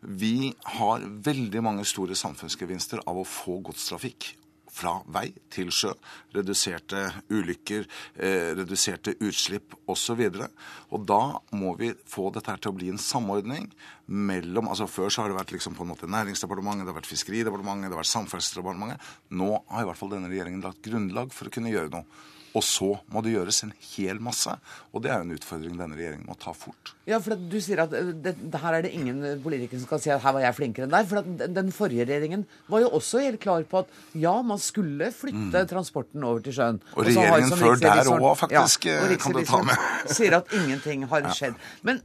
Vi har veldig mange store samfunnsgevinster av å få godstrafikk fra vei til sjø. Reduserte ulykker, eh, reduserte utslipp osv. Og, så og da må vi få dette til å bli en samordning mellom altså Før så har det vært liksom på en måte Næringsdepartementet, det har vært Fiskeridepartementet, det har vært Samferdselsdepartementet. Nå har i hvert fall denne regjeringen lagt grunnlag for å kunne gjøre noe. Og så må det gjøres en hel masse. Og det er jo en utfordring denne regjeringen må ta fort. Ja, for du sier at eh, det, her er det ingen politikere som kan si at her var jeg flinkere enn der. For den forrige regjeringen var jo også helt klar på at ja, man skulle flytte mm. transporten over til sjøen. Og, og regjeringen før der òg, faktisk, ja, og kan du ta med. sier at ingenting har skjedd. Men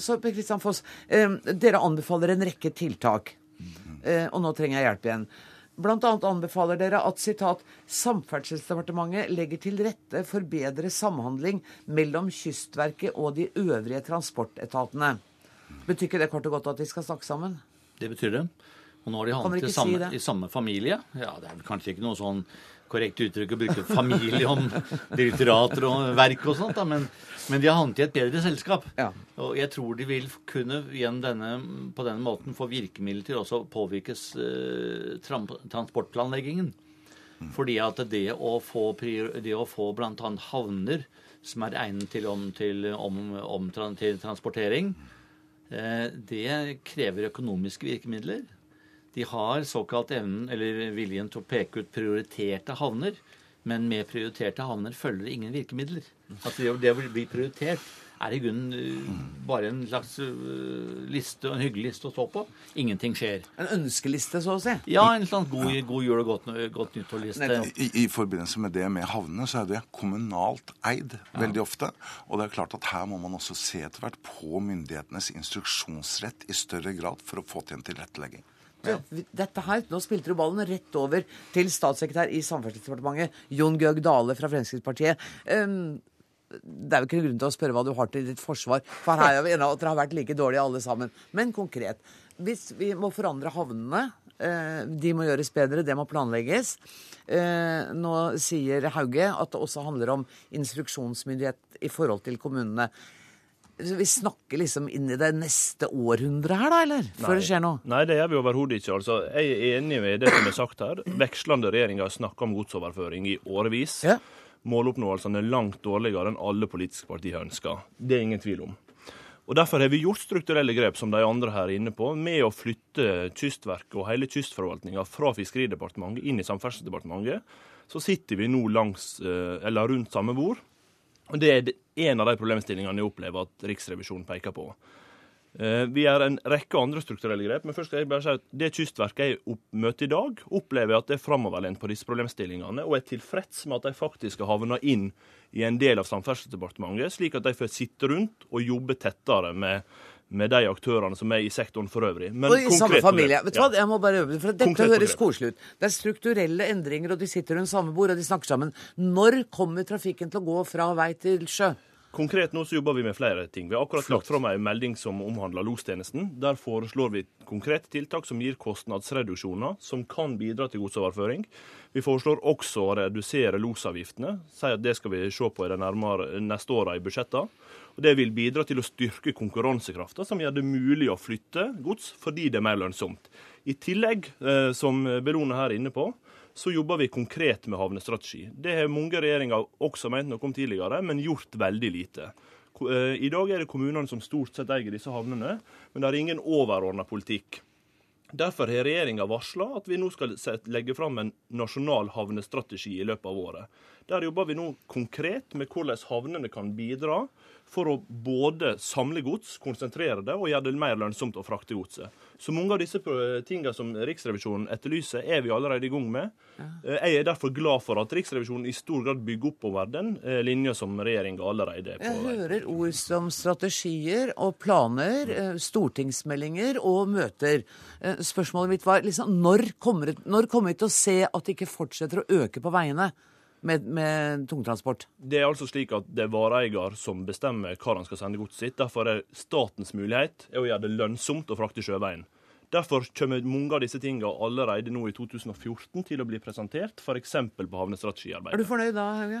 så Per Kristian Foss, dere anbefaler en rekke tiltak. Uh, og nå trenger jeg hjelp igjen. Annet anbefaler dere at citat, Samferdselsdepartementet legger til rette for bedre samhandling mellom Kystverket og de øvrige transportetatene. Betyr ikke det kort og godt at de skal snakke sammen? Det betyr det. Og nå har de i si i samme familie. Ja, Det er kanskje ikke noe sånn korrekt uttrykk å bruke familie om direktorater og verk og sånt, da, men, men, de har havnet i et bedre selskap. Ja. Og jeg tror de vil kunne igjen denne, på denne måten få virkemidler til også å påvirkes eh, transportplanleggingen. Mm. Fordi at det å få, det å få bl.a. havner som er egnet til, om, til, om, om, til transportering, eh, det krever økonomiske virkemidler. De har såkalt evnen eller viljen til å peke ut prioriterte havner. Men med prioriterte havner følger det ingen virkemidler. Altså det å bli prioritert er i grunnen uh, bare en slags uh, liste, en hyggelig liste å stå på. Ingenting skjer. En ønskeliste, så å si? Ja, en slags god, god jul og godt, godt nyttår-liste. I, I, forbindelse med det med havnene, så er det kommunalt eid veldig ofte. Og det er klart at her må man også se etter hvert på myndighetenes instruksjonsrett i større grad for å få til en tilrettelegging. Ja. Dette her, Nå spilte du ballen rett over til statssekretær i Samferdselsdepartementet, Jon Gøg Dale fra Fremskrittspartiet. Um, det er jo ikke noen grunn til å spørre hva du har til ditt forsvar, for her er vi enige at dere har vært like dårlige alle sammen. Men konkret. Hvis vi må forandre havnene, uh, de må gjøres bedre, det må planlegges. Uh, nå sier Hauge at det også handler om instruksjonsmyndighet i forhold til kommunene. Vi snakker liksom inn i det neste århundret her, da, eller? Før det skjer noe? Nei, det gjør vi overhodet ikke. Altså, jeg er enig med det som er sagt her. Vekslende regjeringer har snakka om godsoverføring i årevis. Ja. Måloppnåelsene er langt dårligere enn alle politiske partier ønsker. Det er ingen tvil om. Og Derfor har vi gjort strukturelle grep, som de andre her er inne på, med å flytte Kystverket og hele kystforvaltninga fra Fiskeridepartementet inn i Samferdselsdepartementet. Så sitter vi nå langs, eh, eller rundt samme bord. Og Det er en av de problemstillingene jeg opplever at Riksrevisjonen peker på. Eh, vi gjør en rekke andre strukturelle grep, men først skal jeg bare si at det Kystverket jeg møter i dag, opplever jeg at det er framoverlent på disse problemstillingene, og er tilfreds med at de faktisk har havna inn i en del av Samferdselsdepartementet, slik at de får sitte rundt og jobbe tettere med, med de aktørene som er i sektoren for øvrig. Men og i samme familie. Vet du hva, jeg må bare øve, for Dette Konkret høres koselig ut. Det er strukturelle endringer, og de sitter rundt samme bord og de snakker sammen. Når kommer trafikken til å gå fra vei til sjø? Konkret nå så jobber vi med flere ting. Vi har akkurat lagt fram en melding som omhandler lostjenesten. Der foreslår vi konkrete tiltak som gir kostnadsreduksjoner, som kan bidra til godsoverføring. Vi foreslår også å redusere losavgiftene. Sier at det skal vi se på i de nærmere, neste åra i budsjettene. Og Det vil bidra til å styrke konkurransekrafta, som gjør det mulig å flytte gods fordi det er mer lønnsomt. I tillegg, eh, som Bellone her er inne på, så jobber vi konkret med havnestrategi. Det har mange regjeringer også ment noe om tidligere, men gjort veldig lite. Eh, I dag er det kommunene som stort sett eier disse havnene, men det er ingen overordna politikk. Derfor har regjeringa varsla at vi nå skal legge fram en nasjonal havnestrategi i løpet av året. Der jobber vi nå konkret med hvordan havnene kan bidra for å både samle gods, konsentrere det og gjøre det mer lønnsomt å frakte godset. Så mange av disse tingene som Riksrevisjonen etterlyser, er vi allerede i gang med. Eh, jeg er derfor glad for at Riksrevisjonen i stor grad bygger oppover den eh, linja som regjeringa allerede er på. Jeg hører ord som strategier og planer, eh, stortingsmeldinger og møter. Spørsmålet mitt var liksom, når kommer, når kommer vi til å se at det ikke fortsetter å øke på veiene? Med, med, tungtransport? Det er altså slik at det er vareeier som bestemmer hva han skal sende godset sitt. Derfor er statens mulighet å gjøre det lønnsomt å frakte sjøveien. Derfor kommer mange av disse tingene allerede nå i 2014 til å bli presentert, f.eks. på havnestrategiarbeidet. Er du fornøyd da, Hauge?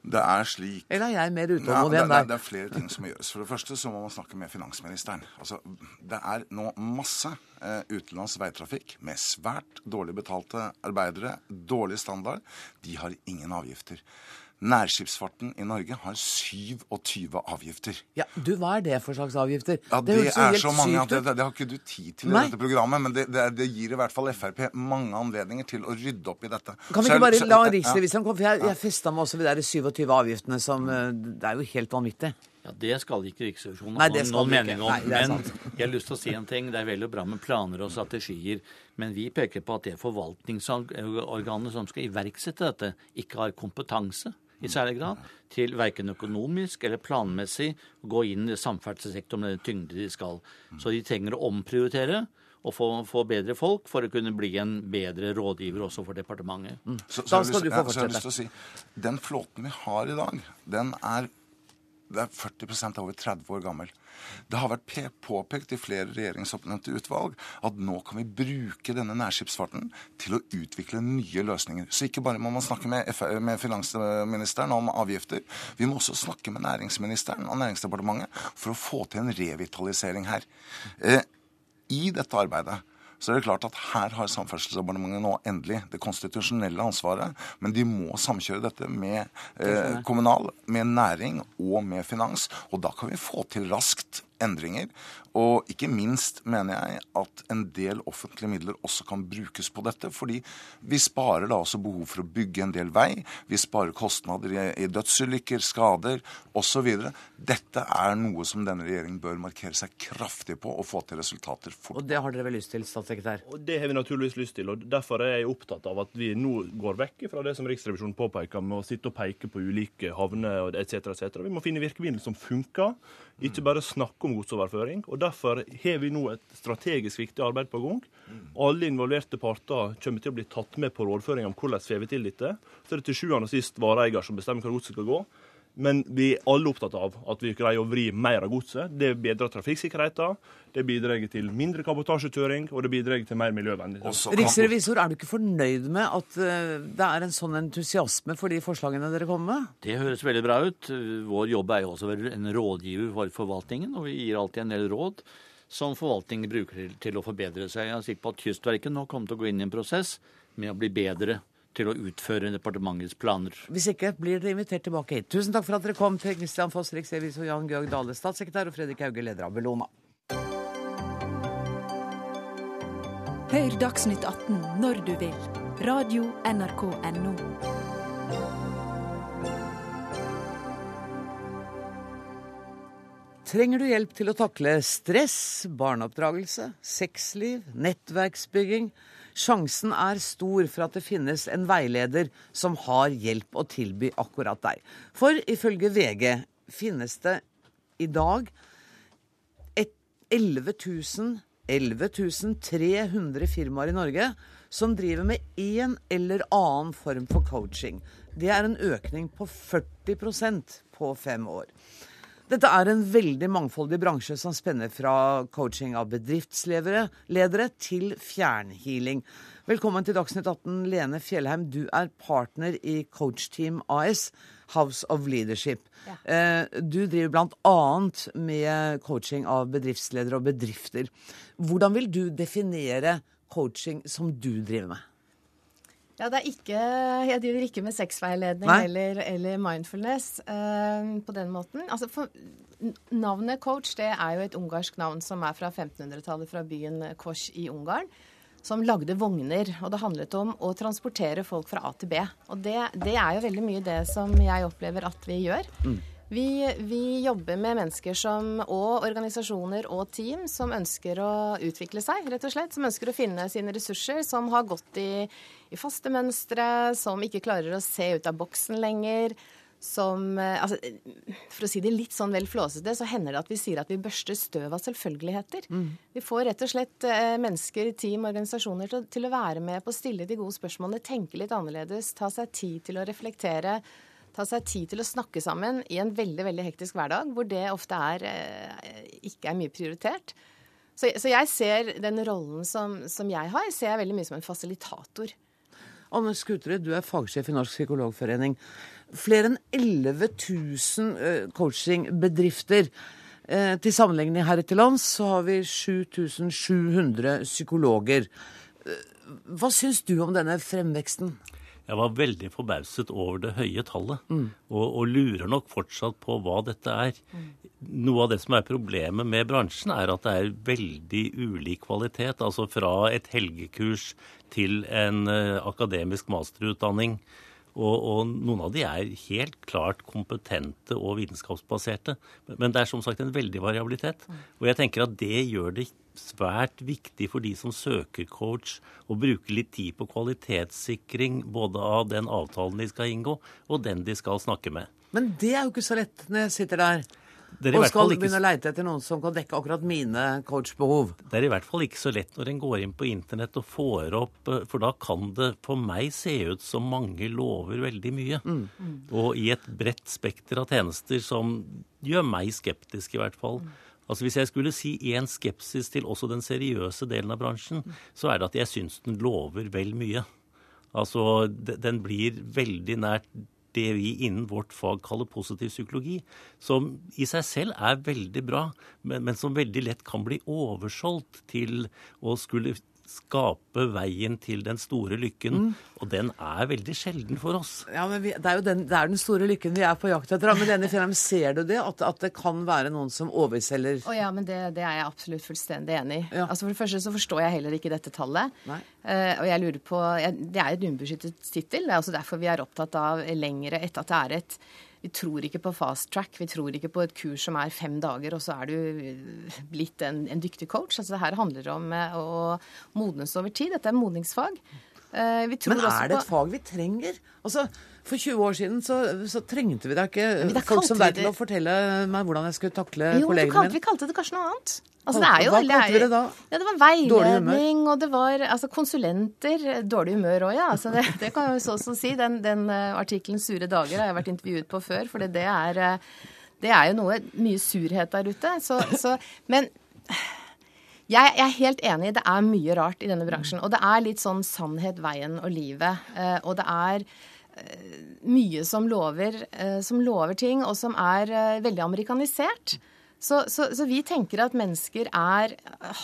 Det er slik Eller er jeg mer utålmodig enn deg? Det er flere ting som må gjøres. For det første så må man snakke med finansministeren. Altså, det er nå masse eh, utenlands veitrafikk med svært dårlig betalte arbeidere, dårlig standard. De har ingen avgifter. Nærskipsfarten i Norge har 27 avgifter. Ja, du, Hva er det for slags avgifter? Ja, Det, det er så mange at det, det, har ikke du tid til i dette programmet. Men det, det, gir i hvert fall Frp mange anledninger til å rydde opp i dette. Kan vi ikke bare la riksrevisoren komme? For jeg, jeg festa meg også ved de 27 avgiftene som eh, Det er jo helt vanvittig. Ja, Det skal ikke Riksrevisjonen ha noen mening om. Nei, men jeg har lyst til å si en ting. Det er vel og bra med planer og strategier, men vi peker på at det forvaltningsorganet som skal iverksette dette, ikke har kompetanse i særlig grad til verken økonomisk eller planmessig å gå inn i samferdselssektoren med den tyngde de skal. Så de trenger å omprioritere og få, få, bedre folk for å kunne bli en bedre rådgiver også for departementet. Mm. Så, så, da skal du få fortsette. Ja, si, den flåten vi har i dag, den er, det er 40 over 30 år gammel. Det har vært påpekt i flere regjeringsoppnevnte utvalg at nå kan vi bruke denne nærskipsfarten til å utvikle nye løsninger. Så ikke bare må man snakke med, med finansministeren om avgifter, vi må også snakke med næringsministeren og Næringsdepartementet for å få til en revitalisering her. Eh, I dette arbeidet så er det klart at her har Samferdselsdepartementet nå endelig det konstitusjonelle ansvaret, men de må samkjøre dette med eh, kommunal, med næring og med finans. Og da kan vi få til raskt endringer. Og ikke minst mener jeg at en del offentlige midler også kan brukes på dette. Fordi vi sparer da også behov for å bygge en del vei. Vi sparer kostnader i, dødsulykker, skader osv. Dette er noe som denne regjeringen bør markere seg kraftig på og få til resultater fort. Og det har dere vel lyst til, statssekretær? Og Det har vi naturligvis lyst til. og Derfor er jeg opptatt av at vi nå går vekk fra det som Riksrevisjonen påpeker med å sitte og peke på ulike havner etc. etc. Vi må finne virkemidler som funker, ikke bare snakke om godsoverføring. og Derfor har vi nå et strategisk viktig arbeid på gang. Alle involverte parter kommer til å bli tatt med på rådføring om hvordan vi får til dette. Så er det til sjuende og sist vareeier som bestemmer hvor godset skal gå. Men vi er alle opptatt av at vi greier å vri mer av godset. Det bedrer trafikksikkerheten, det bidrar til mindre kabotasjekjøring, og det bidrar til mer miljøvennlig. Riksrevisor, er du ikke fornøyd med at eh, det er en sånn entusiasme for de forslagene dere kommer med? Det høres veldig bra ut. Vår jobb er jo også å være en rådgiver for forvaltningen, og vi gir alltid en del råd som forvaltningen bruker til å forbedre seg. Jeg er sikker på at Kystverket nå kommer til å gå inn i en prosess med å bli bedre til å utføre departementets planer. Hvis ikke blir dere invitert tilbake hit. Tusen takk for at dere kom til Christian Foss, riksrevisor Jan Georg Dale, statssekretær, og Fredrik Hauge, leder av Bellona. Hør Dagsnytt 18 når du vil. Radio NRK Radio.nrk.no. Trenger du hjelp til å takle stress, barneoppdragelse, sexliv, nettverksbygging? Sjansen er stor for at det finnes en veileder som har hjelp å tilby akkurat deg. For ifølge VG finnes det i dag 11 300 firmaer i Norge som driver med en eller annen form for coaching. Det er en økning på 40% på fem år. Dette er en veldig mangfoldig bransje som spenner fra coaching av bedriftsledere til fjernhealing. Velkommen til Dagsnytt 18, Lene Fjellheim. Du er partner i Coachteam AS, House of Leadership. Ja. Eh, du driver bl.a. med coaching av bedriftsledere og bedrifter. Hvordan vil du definere coaching som du driver med? Ja, det er ikke, Jeg driver ikke med sexveiledning eller, eller, mindfulness uh, på den måten. Altså, for, navnet coach det er jo et ungarsk navn som er fra 1500-tallet, fra byen Kors i Ungarn. Som lagde vogner. Og det handlet om å transportere folk fra A til B. Og det, det er jo veldig mye det som jeg opplever at vi gjør. Mm. Vi, vi, jobber med mennesker som, og organisasjoner og team som ønsker å utvikle seg, rett og slett. Som ønsker å finne sine ressurser, som har gått i, i faste mønstre, som ikke klarer å se ut av boksen lenger. Som eh, altså, For å si det litt sånn vel flåsete, så hender det at vi sier at vi børster støv av selvfølgeligheter. Mm. Vi får rett og slett eh, mennesker, team, organisasjoner til, til å være med på å stille de gode spørsmålene, tenke litt annerledes, ta seg tid til å reflektere ta seg tid til å snakke sammen i en veldig veldig hektisk hverdag, hvor det ofte er, eh, ikke er mye prioritert. Så, så, jeg ser den rollen som, som, jeg har, ser jeg veldig mye som en fasilitator. Anne Skuterud, du er fagsjef i Norsk psykologforening. Flere enn 11 000 eh, coachingbedrifter. Eh, til sammenligning her til lands så har vi 7700 psykologer. Hva syns du om denne fremveksten? Jeg var veldig forbauset over det høye tallet, mm. og, og, lurer nok fortsatt på hva dette er. Mm. Noe av det som er problemet med bransjen, er at det er veldig ulik kvalitet. Altså fra et helgekurs til en uh, akademisk masterutdanning. Og, og, noen av de er helt klart kompetente og vitenskapsbaserte. Men det er som sagt en veldig variabilitet. Og jeg tenker at det gjør det svært viktig for de som søker coach, å bruke litt tid på kvalitetssikring både av den avtalen de skal inngå, og den de skal snakke med. Men det er jo ikke så lett når jeg sitter der og skal ikke... begynne å leite etter noen som kan dekke akkurat mine coachbehov. Det er i hvert fall ikke så lett når en går inn på internett og får opp eh, For da kan det for meg se ut som mange lover veldig mye. Mm. Mm. Og i et bredt spekter av tjenester som gjør meg skeptisk, i hvert fall. Mm. Altså Hvis jeg skulle si én skepsis til også den seriøse delen av bransjen, så er det at jeg syns den lover vel mye. Altså den blir veldig nært det vi innen vårt fag kaller positiv psykologi, som i seg selv er veldig bra, men, men som veldig lett kan bli oversolgt til å skulle skape veien til den store lykken. Mm. Og den er veldig sjelden for oss. Ja, men vi, det er jo den, det er den, store lykken vi er på jakt etter. Men denne filmen, ser du det? At, at, det kan være noen som overselger oh, Ja, men det, det, er jeg absolutt fullstendig enig i. Ja. Altså For det første så forstår jeg heller ikke dette tallet. Uh, og jeg lurer på jeg, Det er et ubeskyttet tittel. Det er også derfor vi er opptatt av lengre etter at det er et vi tror ikke på fast track. Vi tror ikke på et kurs som er fem dager, og så er du blitt en, en dyktig coach. Altså det her handler om eh, å modnes over tid. Dette er modningsfag. Eh, Men er det et fag vi trenger? Altså, For 20 år siden så, så trengte vi da ikke folk som deg til å fortelle meg hvordan jeg skulle takle jo, kollegene kalte, mine. Vi kalte det kanskje noe annet. Altså, det er jo, Hva kalte vi det da? Ja, det var veiledning, og det var altså, konsulenter. Dårlig humør òg, ja. Altså, det, det kan jeg jo så også si. Den, den uh, artikkelen 'Sure dager' har jeg vært intervjuet på før, for det er, uh, det er jo noe mye surhet der ute. Så, så, men jeg, jeg er helt enig. Det er mye rart i denne bransjen. Og det er litt sånn sannhet, veien og livet. Uh, og det er mye som lover, som lover ting, og som er veldig amerikanisert. Så, så, så, vi tenker at mennesker er,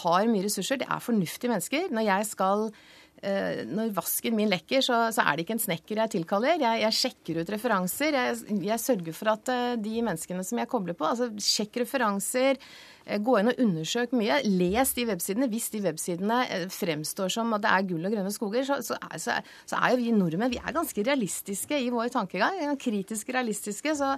har mye ressurser. Det er fornuftige mennesker. Når jeg skal eh, når vasken min lekker, så, så, er det ikke en snekker jeg tilkaller. Jeg, jeg sjekker ut referanser. Jeg, jeg, sørger for at eh, de menneskene som jeg kobler på, altså sjekk referanser. eh, Gå inn og undersøk mye. Les de websidene. Hvis de websidene eh, fremstår som at det er gull og grønne skoger, så, så, er, så er jo vi nordmenn vi er ganske realistiske i vår tankegang. Kritisk realistiske. så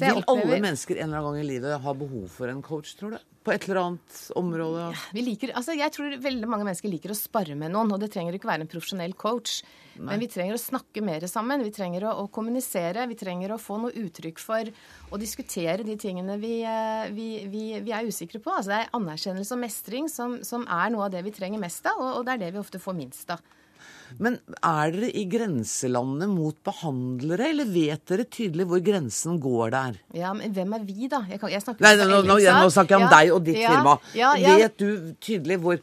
vil opplever... alle mennesker en eller annen gang i livet ha behov for en coach, tror du? På et eller annet område? Ja, vi liker, altså jeg tror veldig mange mennesker liker å spare med noen, og det trenger ikke være en profesjonell coach. Nei. Men vi trenger å snakke mer sammen, vi trenger å, å, kommunisere, vi trenger å få noe uttrykk for å diskutere de tingene vi, vi, vi, vi er usikre på. Altså det er anerkjennelse og mestring som, som, er noe av det vi trenger mest av, og, og det er det vi ofte får minst av. Men er dere i grenselandet mot behandlere, eller vet dere tydelig hvor grensen går der? Ja, men hvem er vi, da? Jeg, kan, jeg Nei, nå, nå, nå, snakker jeg om ja, deg og ditt ja, firma. Ja, vet du tydelig hvor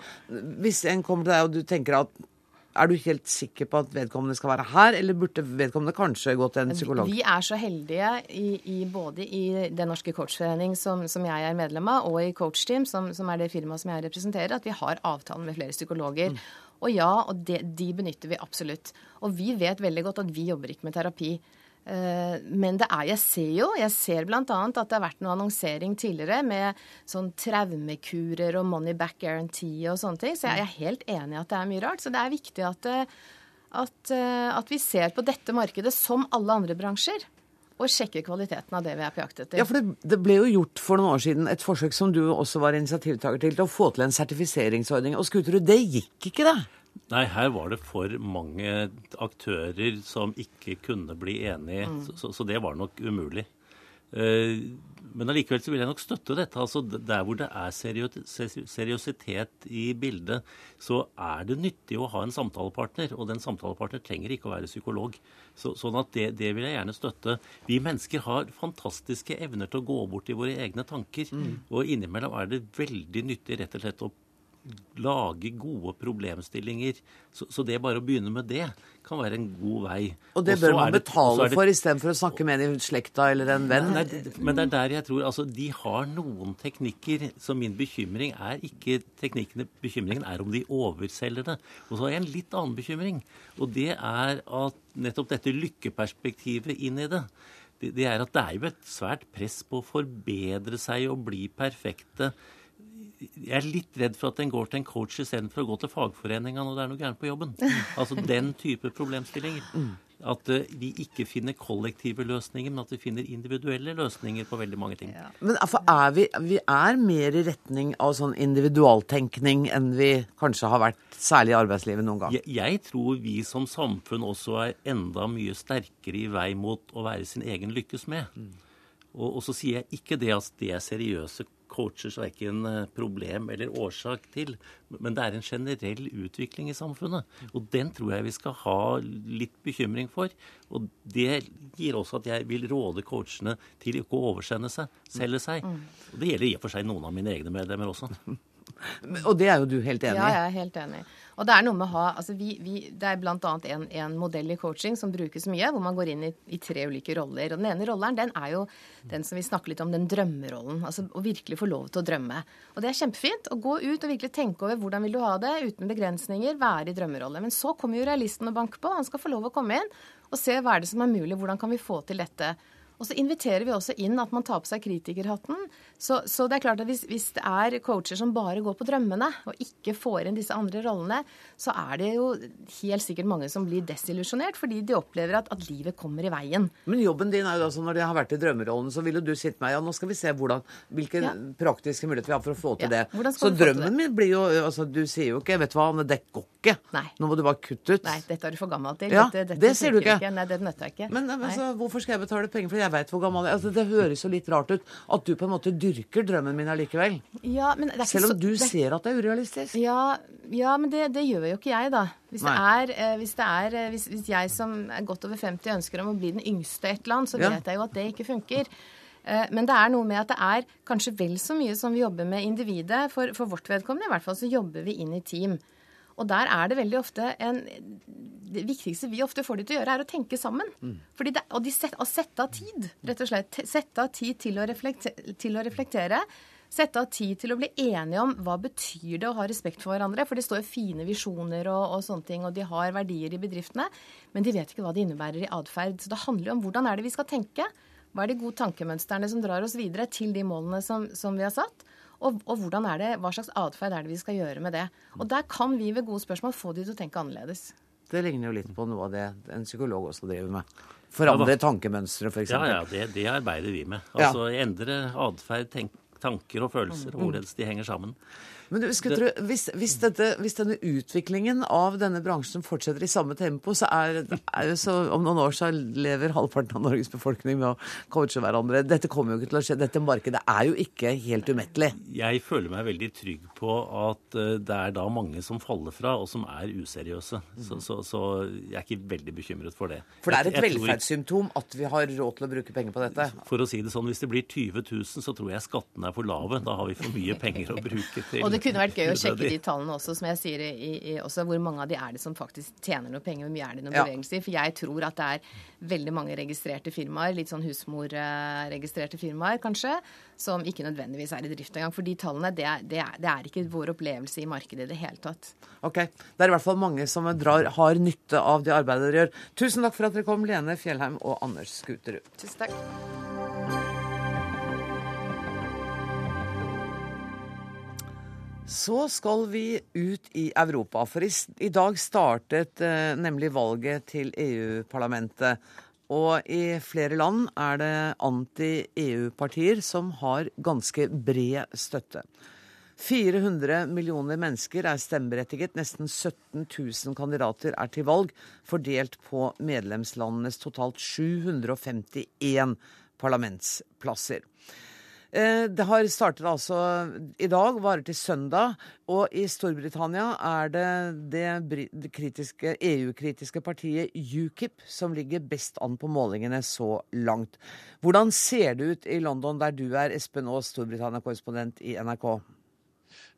Hvis en kommer til deg og du tenker at er du helt sikker på at vedkommende skal være her, eller burde vedkommende kanskje gå til en psykolog? Vi er så heldige i, i både i Den norske coachforening, som, som, jeg er medlem av, og i Coachteam, som, som er det firmaet som jeg representerer, at vi har avtalen med flere psykologer. Mm. Og ja, og de, de benytter vi absolutt. Og vi vet veldig godt at vi jobber ikke med terapi. Eh, men det er, jeg ser jo jeg ser bl.a. at det har vært noe annonsering tidligere med sånn traumekurer og money back guarantee og sånne ting. Så jeg er helt enig i at det er mye rart. Så det er viktig at, eh, at, eh, at vi ser på dette markedet som alle andre bransjer og sjekke kvaliteten av det vi er på jakt etter. Ja, for det, det, ble jo gjort for noen år siden et forsøk som du også var initiativtaker til, til å få til en sertifiseringsordning. Og Skuterud, det gikk ikke, det? Nei, her var det for mange aktører som ikke kunne bli enige, mm. så, så, det var nok umulig. Uh, men allikevel så vil jeg nok støtte dette. altså Der hvor det er seriøsitet i bildet, så er det nyttig å ha en samtalepartner. Og den samtalepartner trenger ikke å være psykolog. Så, sånn at det, det, vil jeg gjerne støtte. Vi mennesker har fantastiske evner til å gå bort i våre egne tanker. Mm. Og innimellom er det veldig nyttig rett og slett å lage gode problemstillinger. Så, så, det bare å begynne med det kan være en god vei. Og det bør man betale det, for istedenfor å snakke med en i slekta eller en venn? Nei, men det er der jeg tror altså, De har noen teknikker, så min bekymring er ikke teknikkene. Bekymringen er om de overselger det. Og så har jeg en litt annen bekymring. Og det er at nettopp dette lykkeperspektivet inn i det det er at det er jo et svært press på å forbedre seg og bli perfekte jeg er litt redd for at en går til en coach istedenfor å gå til fagforeninga når det er noe gærent på jobben. Altså den type problemstillinger. At uh, vi ikke finner kollektive løsninger, men at vi finner individuelle løsninger på veldig mange ting. Ja. Men altså, er vi, vi, er mer i retning av sånn individualtenkning enn vi kanskje har vært, særlig i arbeidslivet noen gang? Jeg, jeg tror vi som samfunn også er enda mye sterkere i vei mot å være sin egen lykkes med. Mm. Og, og, så sier jeg ikke det at det er seriøse coachers ikke en problem eller årsak til. Men det er en generell utvikling i samfunnet. Og den tror jeg vi skal ha litt bekymring for. Og det gir også at jeg vil råde coachene til ikke å oversende seg, selge seg. Mm. Og det gjelder i og for seg noen av mine egne medlemmer også. Og det er jo du helt enig i? Ja, jeg er helt enig. Og det er noe med å ha altså vi, vi, Det er bl.a. En, en modell i coaching som brukes mye, hvor man går inn i, i, tre ulike roller. Og den ene rolleren den er jo den som vi snakker litt om, den drømmerollen. Altså å virkelig få lov til å drømme. Og det er kjempefint. Å gå ut og virkelig tenke over hvordan vil du ha det, uten begrensninger, være i drømmerolle. Men så kommer jo realisten og banker på. Han skal få lov å komme inn og se hva er det som er mulig, hvordan kan vi få til dette. Og så inviterer vi også inn at man tar på seg kritikerhatten, Så, så, det er klart at hvis, hvis, det er coacher som bare går på drømmene, og ikke får inn disse andre rollene, så er det jo helt sikkert mange som blir desillusjonert fordi de opplever at, at livet kommer i veien. Men jobben din er jo altså når de har vært i drømmerollen, så vil jo du sitte med ja, nå skal vi se hvordan, hvilke ja. praktiske muligheter vi har for å få til ja. det. Så drømmen min blir jo altså Du sier jo ikke 'vet du hva, Anne, det går ikke'. Nei. Nå må du bare kutte ut. Nei, dette er du for gammel til. Ja, dette, dette det sier du ikke. ikke. Nei, det nøtter jeg ikke. Men altså, hvorfor skal jeg betale penger for det? Jeg veit hvor gammel jeg er. Altså, det høres jo litt rart ut at du på en måte dyrker drømmen min allikevel. Ja, Selv om du det, ser at det er urealistisk. Ja, ja men det, det, gjør jo ikke jeg, da. Hvis det er, eh, hvis, det er eh, hvis, hvis, jeg som er godt over 50 ønsker om å bli den yngste et eller annet, så vet jeg jo at det ikke funker. Eh, men det er noe med at det er kanskje vel så mye som vi jobber med individet. For, for vårt vedkommende i hvert fall så jobber vi inn i team. Og der er det veldig ofte en Det viktigste vi ofte får de til å gjøre, er å tenke sammen. Mm. Det, og de set, å sette av tid, rett og slett. Sette av tid til å, til å reflektere. Sette av tid til å bli enige om hva betyr det å ha respekt for hverandre. For det står jo fine visjoner og, og, sånne ting, og de har verdier i bedriftene. Men de vet ikke hva det innebærer i atferd. Så det handler jo om hvordan er det vi skal tenke. Hva er de gode tankemønstrene som drar oss videre til de målene som, som vi har satt? Og, og hvordan er det, hva slags atferd er det vi skal gjøre med det? Og der kan vi ved gode spørsmål få de til å tenke annerledes. Det ligner jo litt på noe av det en psykolog også driver med. Forandre ja, tankemønstre, f.eks. Ja, ja, det, det, arbeider vi med. Altså ja. endre atferd, tanker og følelser, hvordan hvorledes de henger sammen. Men du, du, hvis, hvis, dette, hvis, denne utviklingen av denne bransjen fortsetter i samme tempo, så er, er så, om noen år så lever halvparten av Norges befolkning med å coache hverandre. Dette kommer jo ikke til å skje. Dette markedet er jo ikke helt umettelig. Jeg føler meg veldig trygg på at eh, det er da mange som faller fra, og som er useriøse. Så, så, så jeg er ikke veldig bekymret for det. For det er et velferdssymptom at vi har råd til å bruke penger på dette? For å si det sånn, hvis det blir 20 000, så tror jeg skattene er for lave. Da har vi for mye penger å bruke til det kunne vært gøy å sjekke de tallene også, som jeg sier i, i, også, hvor mange av de er det som faktisk tjener noe penger, hvor mye er det noen ja. bevegelser. For jeg tror at det er veldig mange registrerte firmaer, litt sånn husmorregistrerte firmaer kanskje, som ikke nødvendigvis er i drift engang. For de tallene, det er, det, er, det er, ikke vår opplevelse i markedet i det hele tatt. Ok. Det er i hvert fall mange som drar, har nytte av det arbeidet dere gjør. Tusen takk for at dere kom, Lene Fjellheim og Anders Skuterud. Tusen takk. Så skal vi ut i Europa, for i, i dag startet eh, nemlig valget til EU-parlamentet. Og i flere land er det anti-EU-partier som har ganske bred støtte. 400 millioner mennesker er stemmeberettiget. Nesten 17 000 kandidater er til valg, fordelt på medlemslandenes totalt 751 parlamentsplasser. Eh, det har startet altså i dag, varer til søndag. Og i Storbritannia er det det EU-kritiske partiet UKIP som ligger best an på målingene så langt. Hvordan ser det ut i London, der du er Espen Aas, Storbritannia-korrespondent i NRK?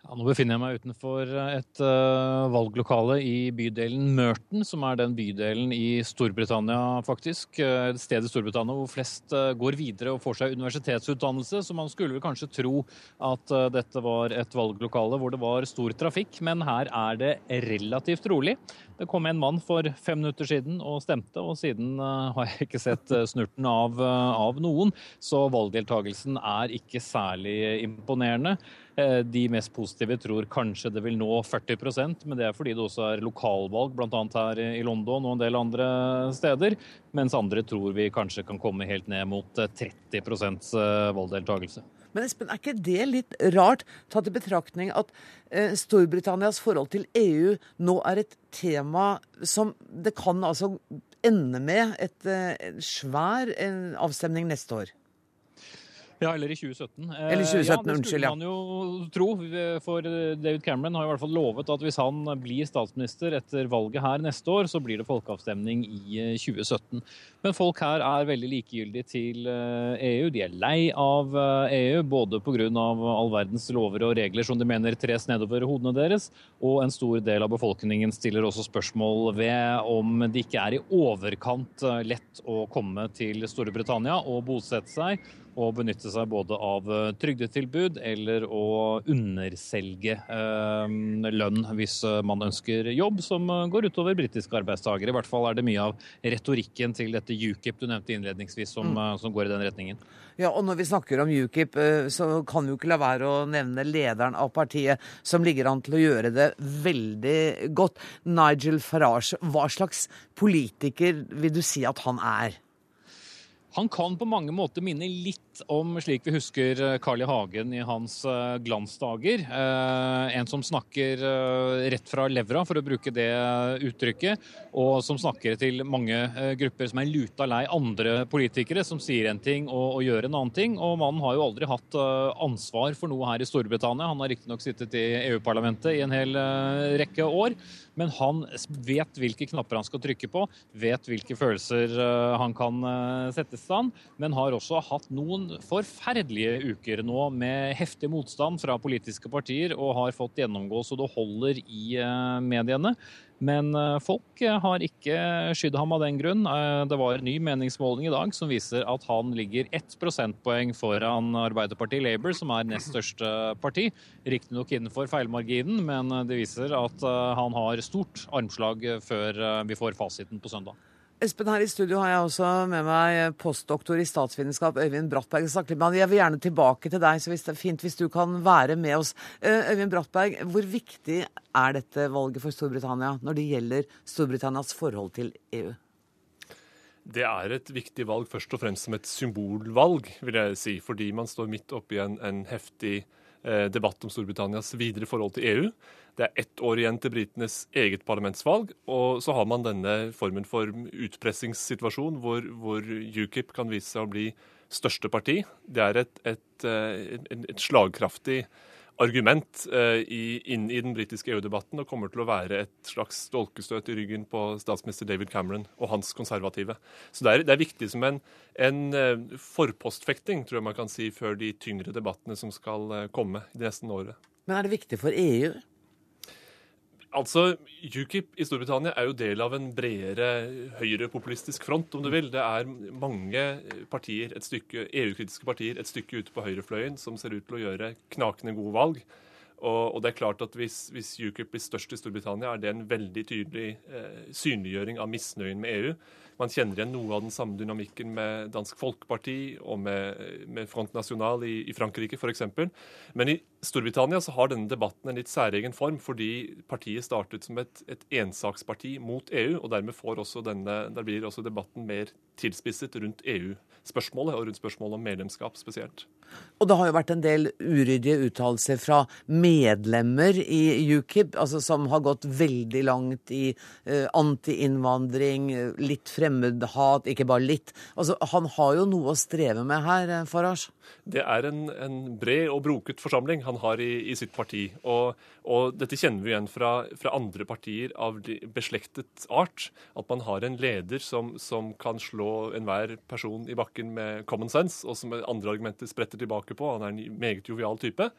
Ja, nå befinner jeg meg utenfor et uh, valglokale i bydelen Merton, som er den bydelen i Storbritannia, faktisk. Et sted i Storbritannia hvor flest uh, går videre og får seg universitetsutdannelse. Så man skulle vel kanskje tro at uh, dette var et valglokale hvor det var stor trafikk, men her er det relativt rolig. Det kom en mann for fem minutter siden og stemte, og siden har jeg ikke sett snurten av, av noen. Så valgdeltagelsen er ikke særlig imponerende. Eh, de mest positive tror kanskje det vil nå 40% men det er fordi det også er lokalvalg, bl.a. her i London og en del andre steder. Mens andre tror vi kanskje kan komme helt ned mot 30 eh, eh, valgdeltakelse. Men Espen, er ikke det litt rart, tatt i betraktning at Storbritannias forhold til EU nå er et tema som det kan altså ende med et, svær avstemning neste år? Ja, eller i 2017. Eller 2017, ja, det. Ja. man jo tro, for David Cameron har i hvert fall lovet at hvis han blir statsminister etter valget her neste år, så blir det folkeavstemning i 2017. Eh, Men folk her er veldig likegyldige til EU. Eh, e de er lei av EU, eh, e både pga. all verdens lover og regler som de mener tres nedover hodene deres, og en stor del av befolkningen stiller også spørsmål ved om det ikke er i overkant lett å komme til Storbritannia og bosette seg å benytte seg både av eh, trygdetilbud eller å underselge eh, lønn hvis man ønsker jobb, som går utover britiske arbeidstakere. I hvert fall er det mye av retorikken til dette UKIP du nevnte innledningsvis som, mm. som går i den retningen. Ja, og når vi snakker om UKIP, så kan vi jo ikke la være å nevne lederen av partiet, som ligger an til å gjøre det veldig godt. Nigel Farage, hva slags politiker vil du si at han er? Han kan på mange måter minne litt om slik vi husker eh, Carl I. Hagen i hans eh, glansdager. Eh, en som snakker rett fra levra, for å bruke det uttrykket. Og som snakker til mange grupper som er luta lei andre politikere som sier en ting og, og gjør en annen ting. Og mannen har jo aldri hatt ansvar for noe her i Storbritannia. Han har riktignok sittet i EU-parlamentet i en hel rekke år. Men han vet hvilke knapper han skal trykke på, vet hvilke følelser han kan sette i stand, men har også hatt noen forferdelige uker nå med heftig motstand fra politiske partier og har fått gjennomgå så det holder i eh, mediene. Men eh, folk har ikke skydd ham av den grunn. Eh, det var en ny meningsmåling i dag som viser at han ligger ett prosentpoeng foran Arbeiderpartiet Labour, som er nest største parti. Riktignok innenfor feilmarginen, men det viser at han har stort armslag før vi får fasiten på søndag. Espen, her i studio har jeg også med meg postdoktor i statsvitenskap Øyvind Brattberg. Jeg vil gjerne tilbake til deg, så hvis det er fint hvis du kan være med oss. Eh, Øyvind Brattberg, hvor viktig er dette valget for Storbritannia når det gjelder Storbritannias forhold til EU? Det er et viktig valg først og fremst som et symbolvalg, vil jeg si. Fordi man står midt oppi en, en heftig eh, debatt om Storbritannias videre forhold til EU. Det er ett år igjen til britenes eget parlamentsvalg, og så har man denne formen for utpressingssituasjon hvor, hvor UKIP kan vise seg å bli største parti. Det er et, et, eh, et, et slagkraftig argument i, inn i den britiske EU-debatten og kommer til å være et slags dolkestøt i ryggen på statsminister David Cameron og hans konservative. Så det er, det er viktig som en, en uh, forpostfekting, tror jeg man kan si, før de tyngre debattene som skal uh, komme det neste året. Men er det viktig for EU? Altså, UKIP i Storbritannia er jo del av en bredere høyrepopulistisk front, om du vil. Det er mange partier, et stykke EU-kritiske partier et stykke ute på høyrefløyen som ser ut til å gjøre knakende gode valg. Og, og, det er klart at hvis, hvis, UKIP blir størst i Storbritannia, er det en veldig tydelig eh, synliggjøring av misnøyen med EU. Man kjenner igjen noe av den samme dynamikken med Dansk Folkeparti og med, med Front National i, i Frankrike f.eks. Men i Storbritannia så har denne debatten en litt særegen form, fordi partiet startet som et, et ensaksparti mot EU, og dermed også denne, der blir også debatten mer tilspisset rundt EU-spørsmålet og rundt spørsmålet om medlemskap spesielt. Og det har jo vært en del uryddige uttalelser fra medlemmer i UKIP, altså som har gått veldig langt i uh, anti-innvandring, litt fremmedhat, ikke bare litt. Altså, Han har jo noe å streve med her, eh, Farage? Det er en, en bred og broket forsamling han har i, i sitt parti. Og, og, dette kjenner vi igjen fra, fra, andre partier av beslektet art. At man har en leder som, som kan slå enhver person i bakken med common sense, og som andre argumenter spretter tilbake på. Han er en meget jovial type.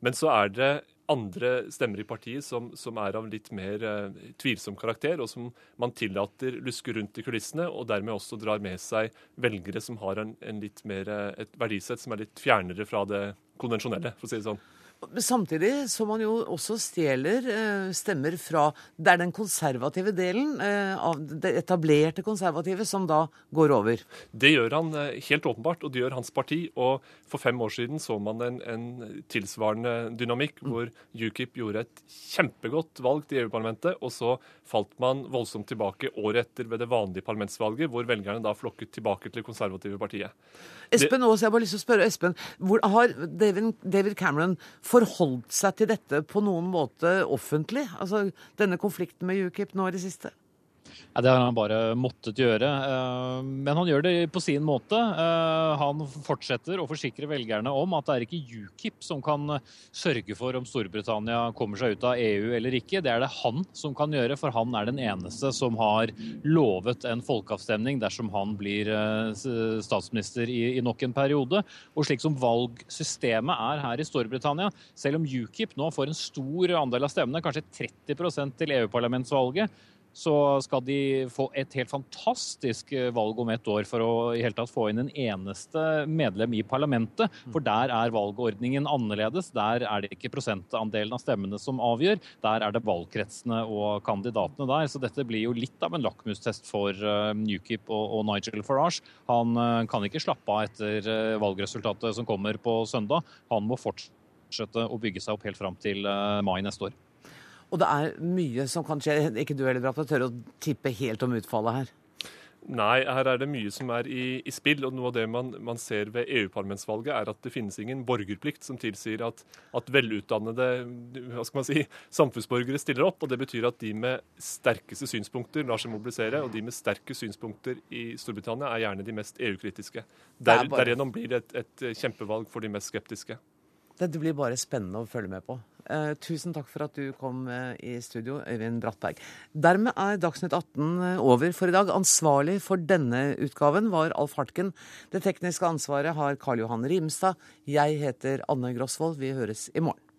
Men så er det andre stemmer i partiet som, som er av litt mer eh, tvilsom karakter, og som man tillater luske rundt i kulissene, og dermed også drar med seg velgere som har en, en litt mer, eh, et verdisett som er litt fjernere fra det konvensjonelle, for å si det sånn. Samtidig som man jo også stjeler eh, stemmer fra Det er den konservative delen eh, av det etablerte konservative som da går over. Det gjør han eh, helt åpenbart, og det gjør hans parti. Og for fem år siden så man en, en tilsvarende dynamikk, mm. hvor UKIP gjorde et kjempegodt valg til EU-parlamentet, og så falt man voldsomt tilbake året etter ved det vanlige parlamentsvalget, hvor velgerne da flokket tilbake til det konservative partiet. Espen Aas, jeg har bare lyst til å spørre Espen, hvor har David, David Cameron forholdt seg til dette på noen måte offentlig? Altså denne konflikten med UKIP nå i det siste? Ja, det har han bare måttet gjøre. Eh, men han gjør det på sin måte. Eh, han fortsetter å forsikre velgerne om at det er ikke UKIP som kan sørge for om Storbritannia kommer seg ut av EU eller ikke. Det er det han som kan gjøre, for han er den eneste som har lovet en folkeavstemning dersom han blir eh, statsminister i, nok en periode. Og slik som valgsystemet er her i Storbritannia, selv om UKIP nå får en stor andel av stemmene, kanskje 30% til EU-parlamentsvalget, så skal de få et helt fantastisk eh, valg om ett år for å i hele tatt få inn en eneste medlem i parlamentet. For der er valgordningen annerledes. Der er det ikke prosentandelen av stemmene som avgjør. Der er det valgkretsene og kandidatene der. Så dette blir jo litt av en lakmustest for Newkip UKIP og, Nigel Farage. Han uh, kan ikke slappe av etter valgresultatet som kommer på søndag. Han må fortsette å bygge seg opp helt fram til mai neste år. Og det er mye som kan skje. Ikke du heller, Bratt, tør å tippe helt om utfallet her? Nei, her er det mye som er i, i spill. og Noe av det man, man ser ved EU-parlamentsvalget, er at det finnes ingen borgerplikt som tilsier at, at, velutdannede hva skal man si, samfunnsborgere stiller opp. og Det betyr at de med sterkeste synspunkter lar seg mobilisere. Og de med sterke synspunkter i Storbritannia er gjerne de mest EU-kritiske. Der, bare... Derigjennom blir det et, et kjempevalg for de mest skeptiske. Dette blir bare spennende å følge med på. Eh, tusen takk for at du kom eh, i studio, Øyvind Brattberg. Dermed er Dagsnytt 18 eh, over for i dag. Ansvarlig for denne utgaven var Alf Hartken. Det tekniske ansvaret har Karl Johan Rimstad. Jeg heter Anne Grosvold. Vi høres i morgen.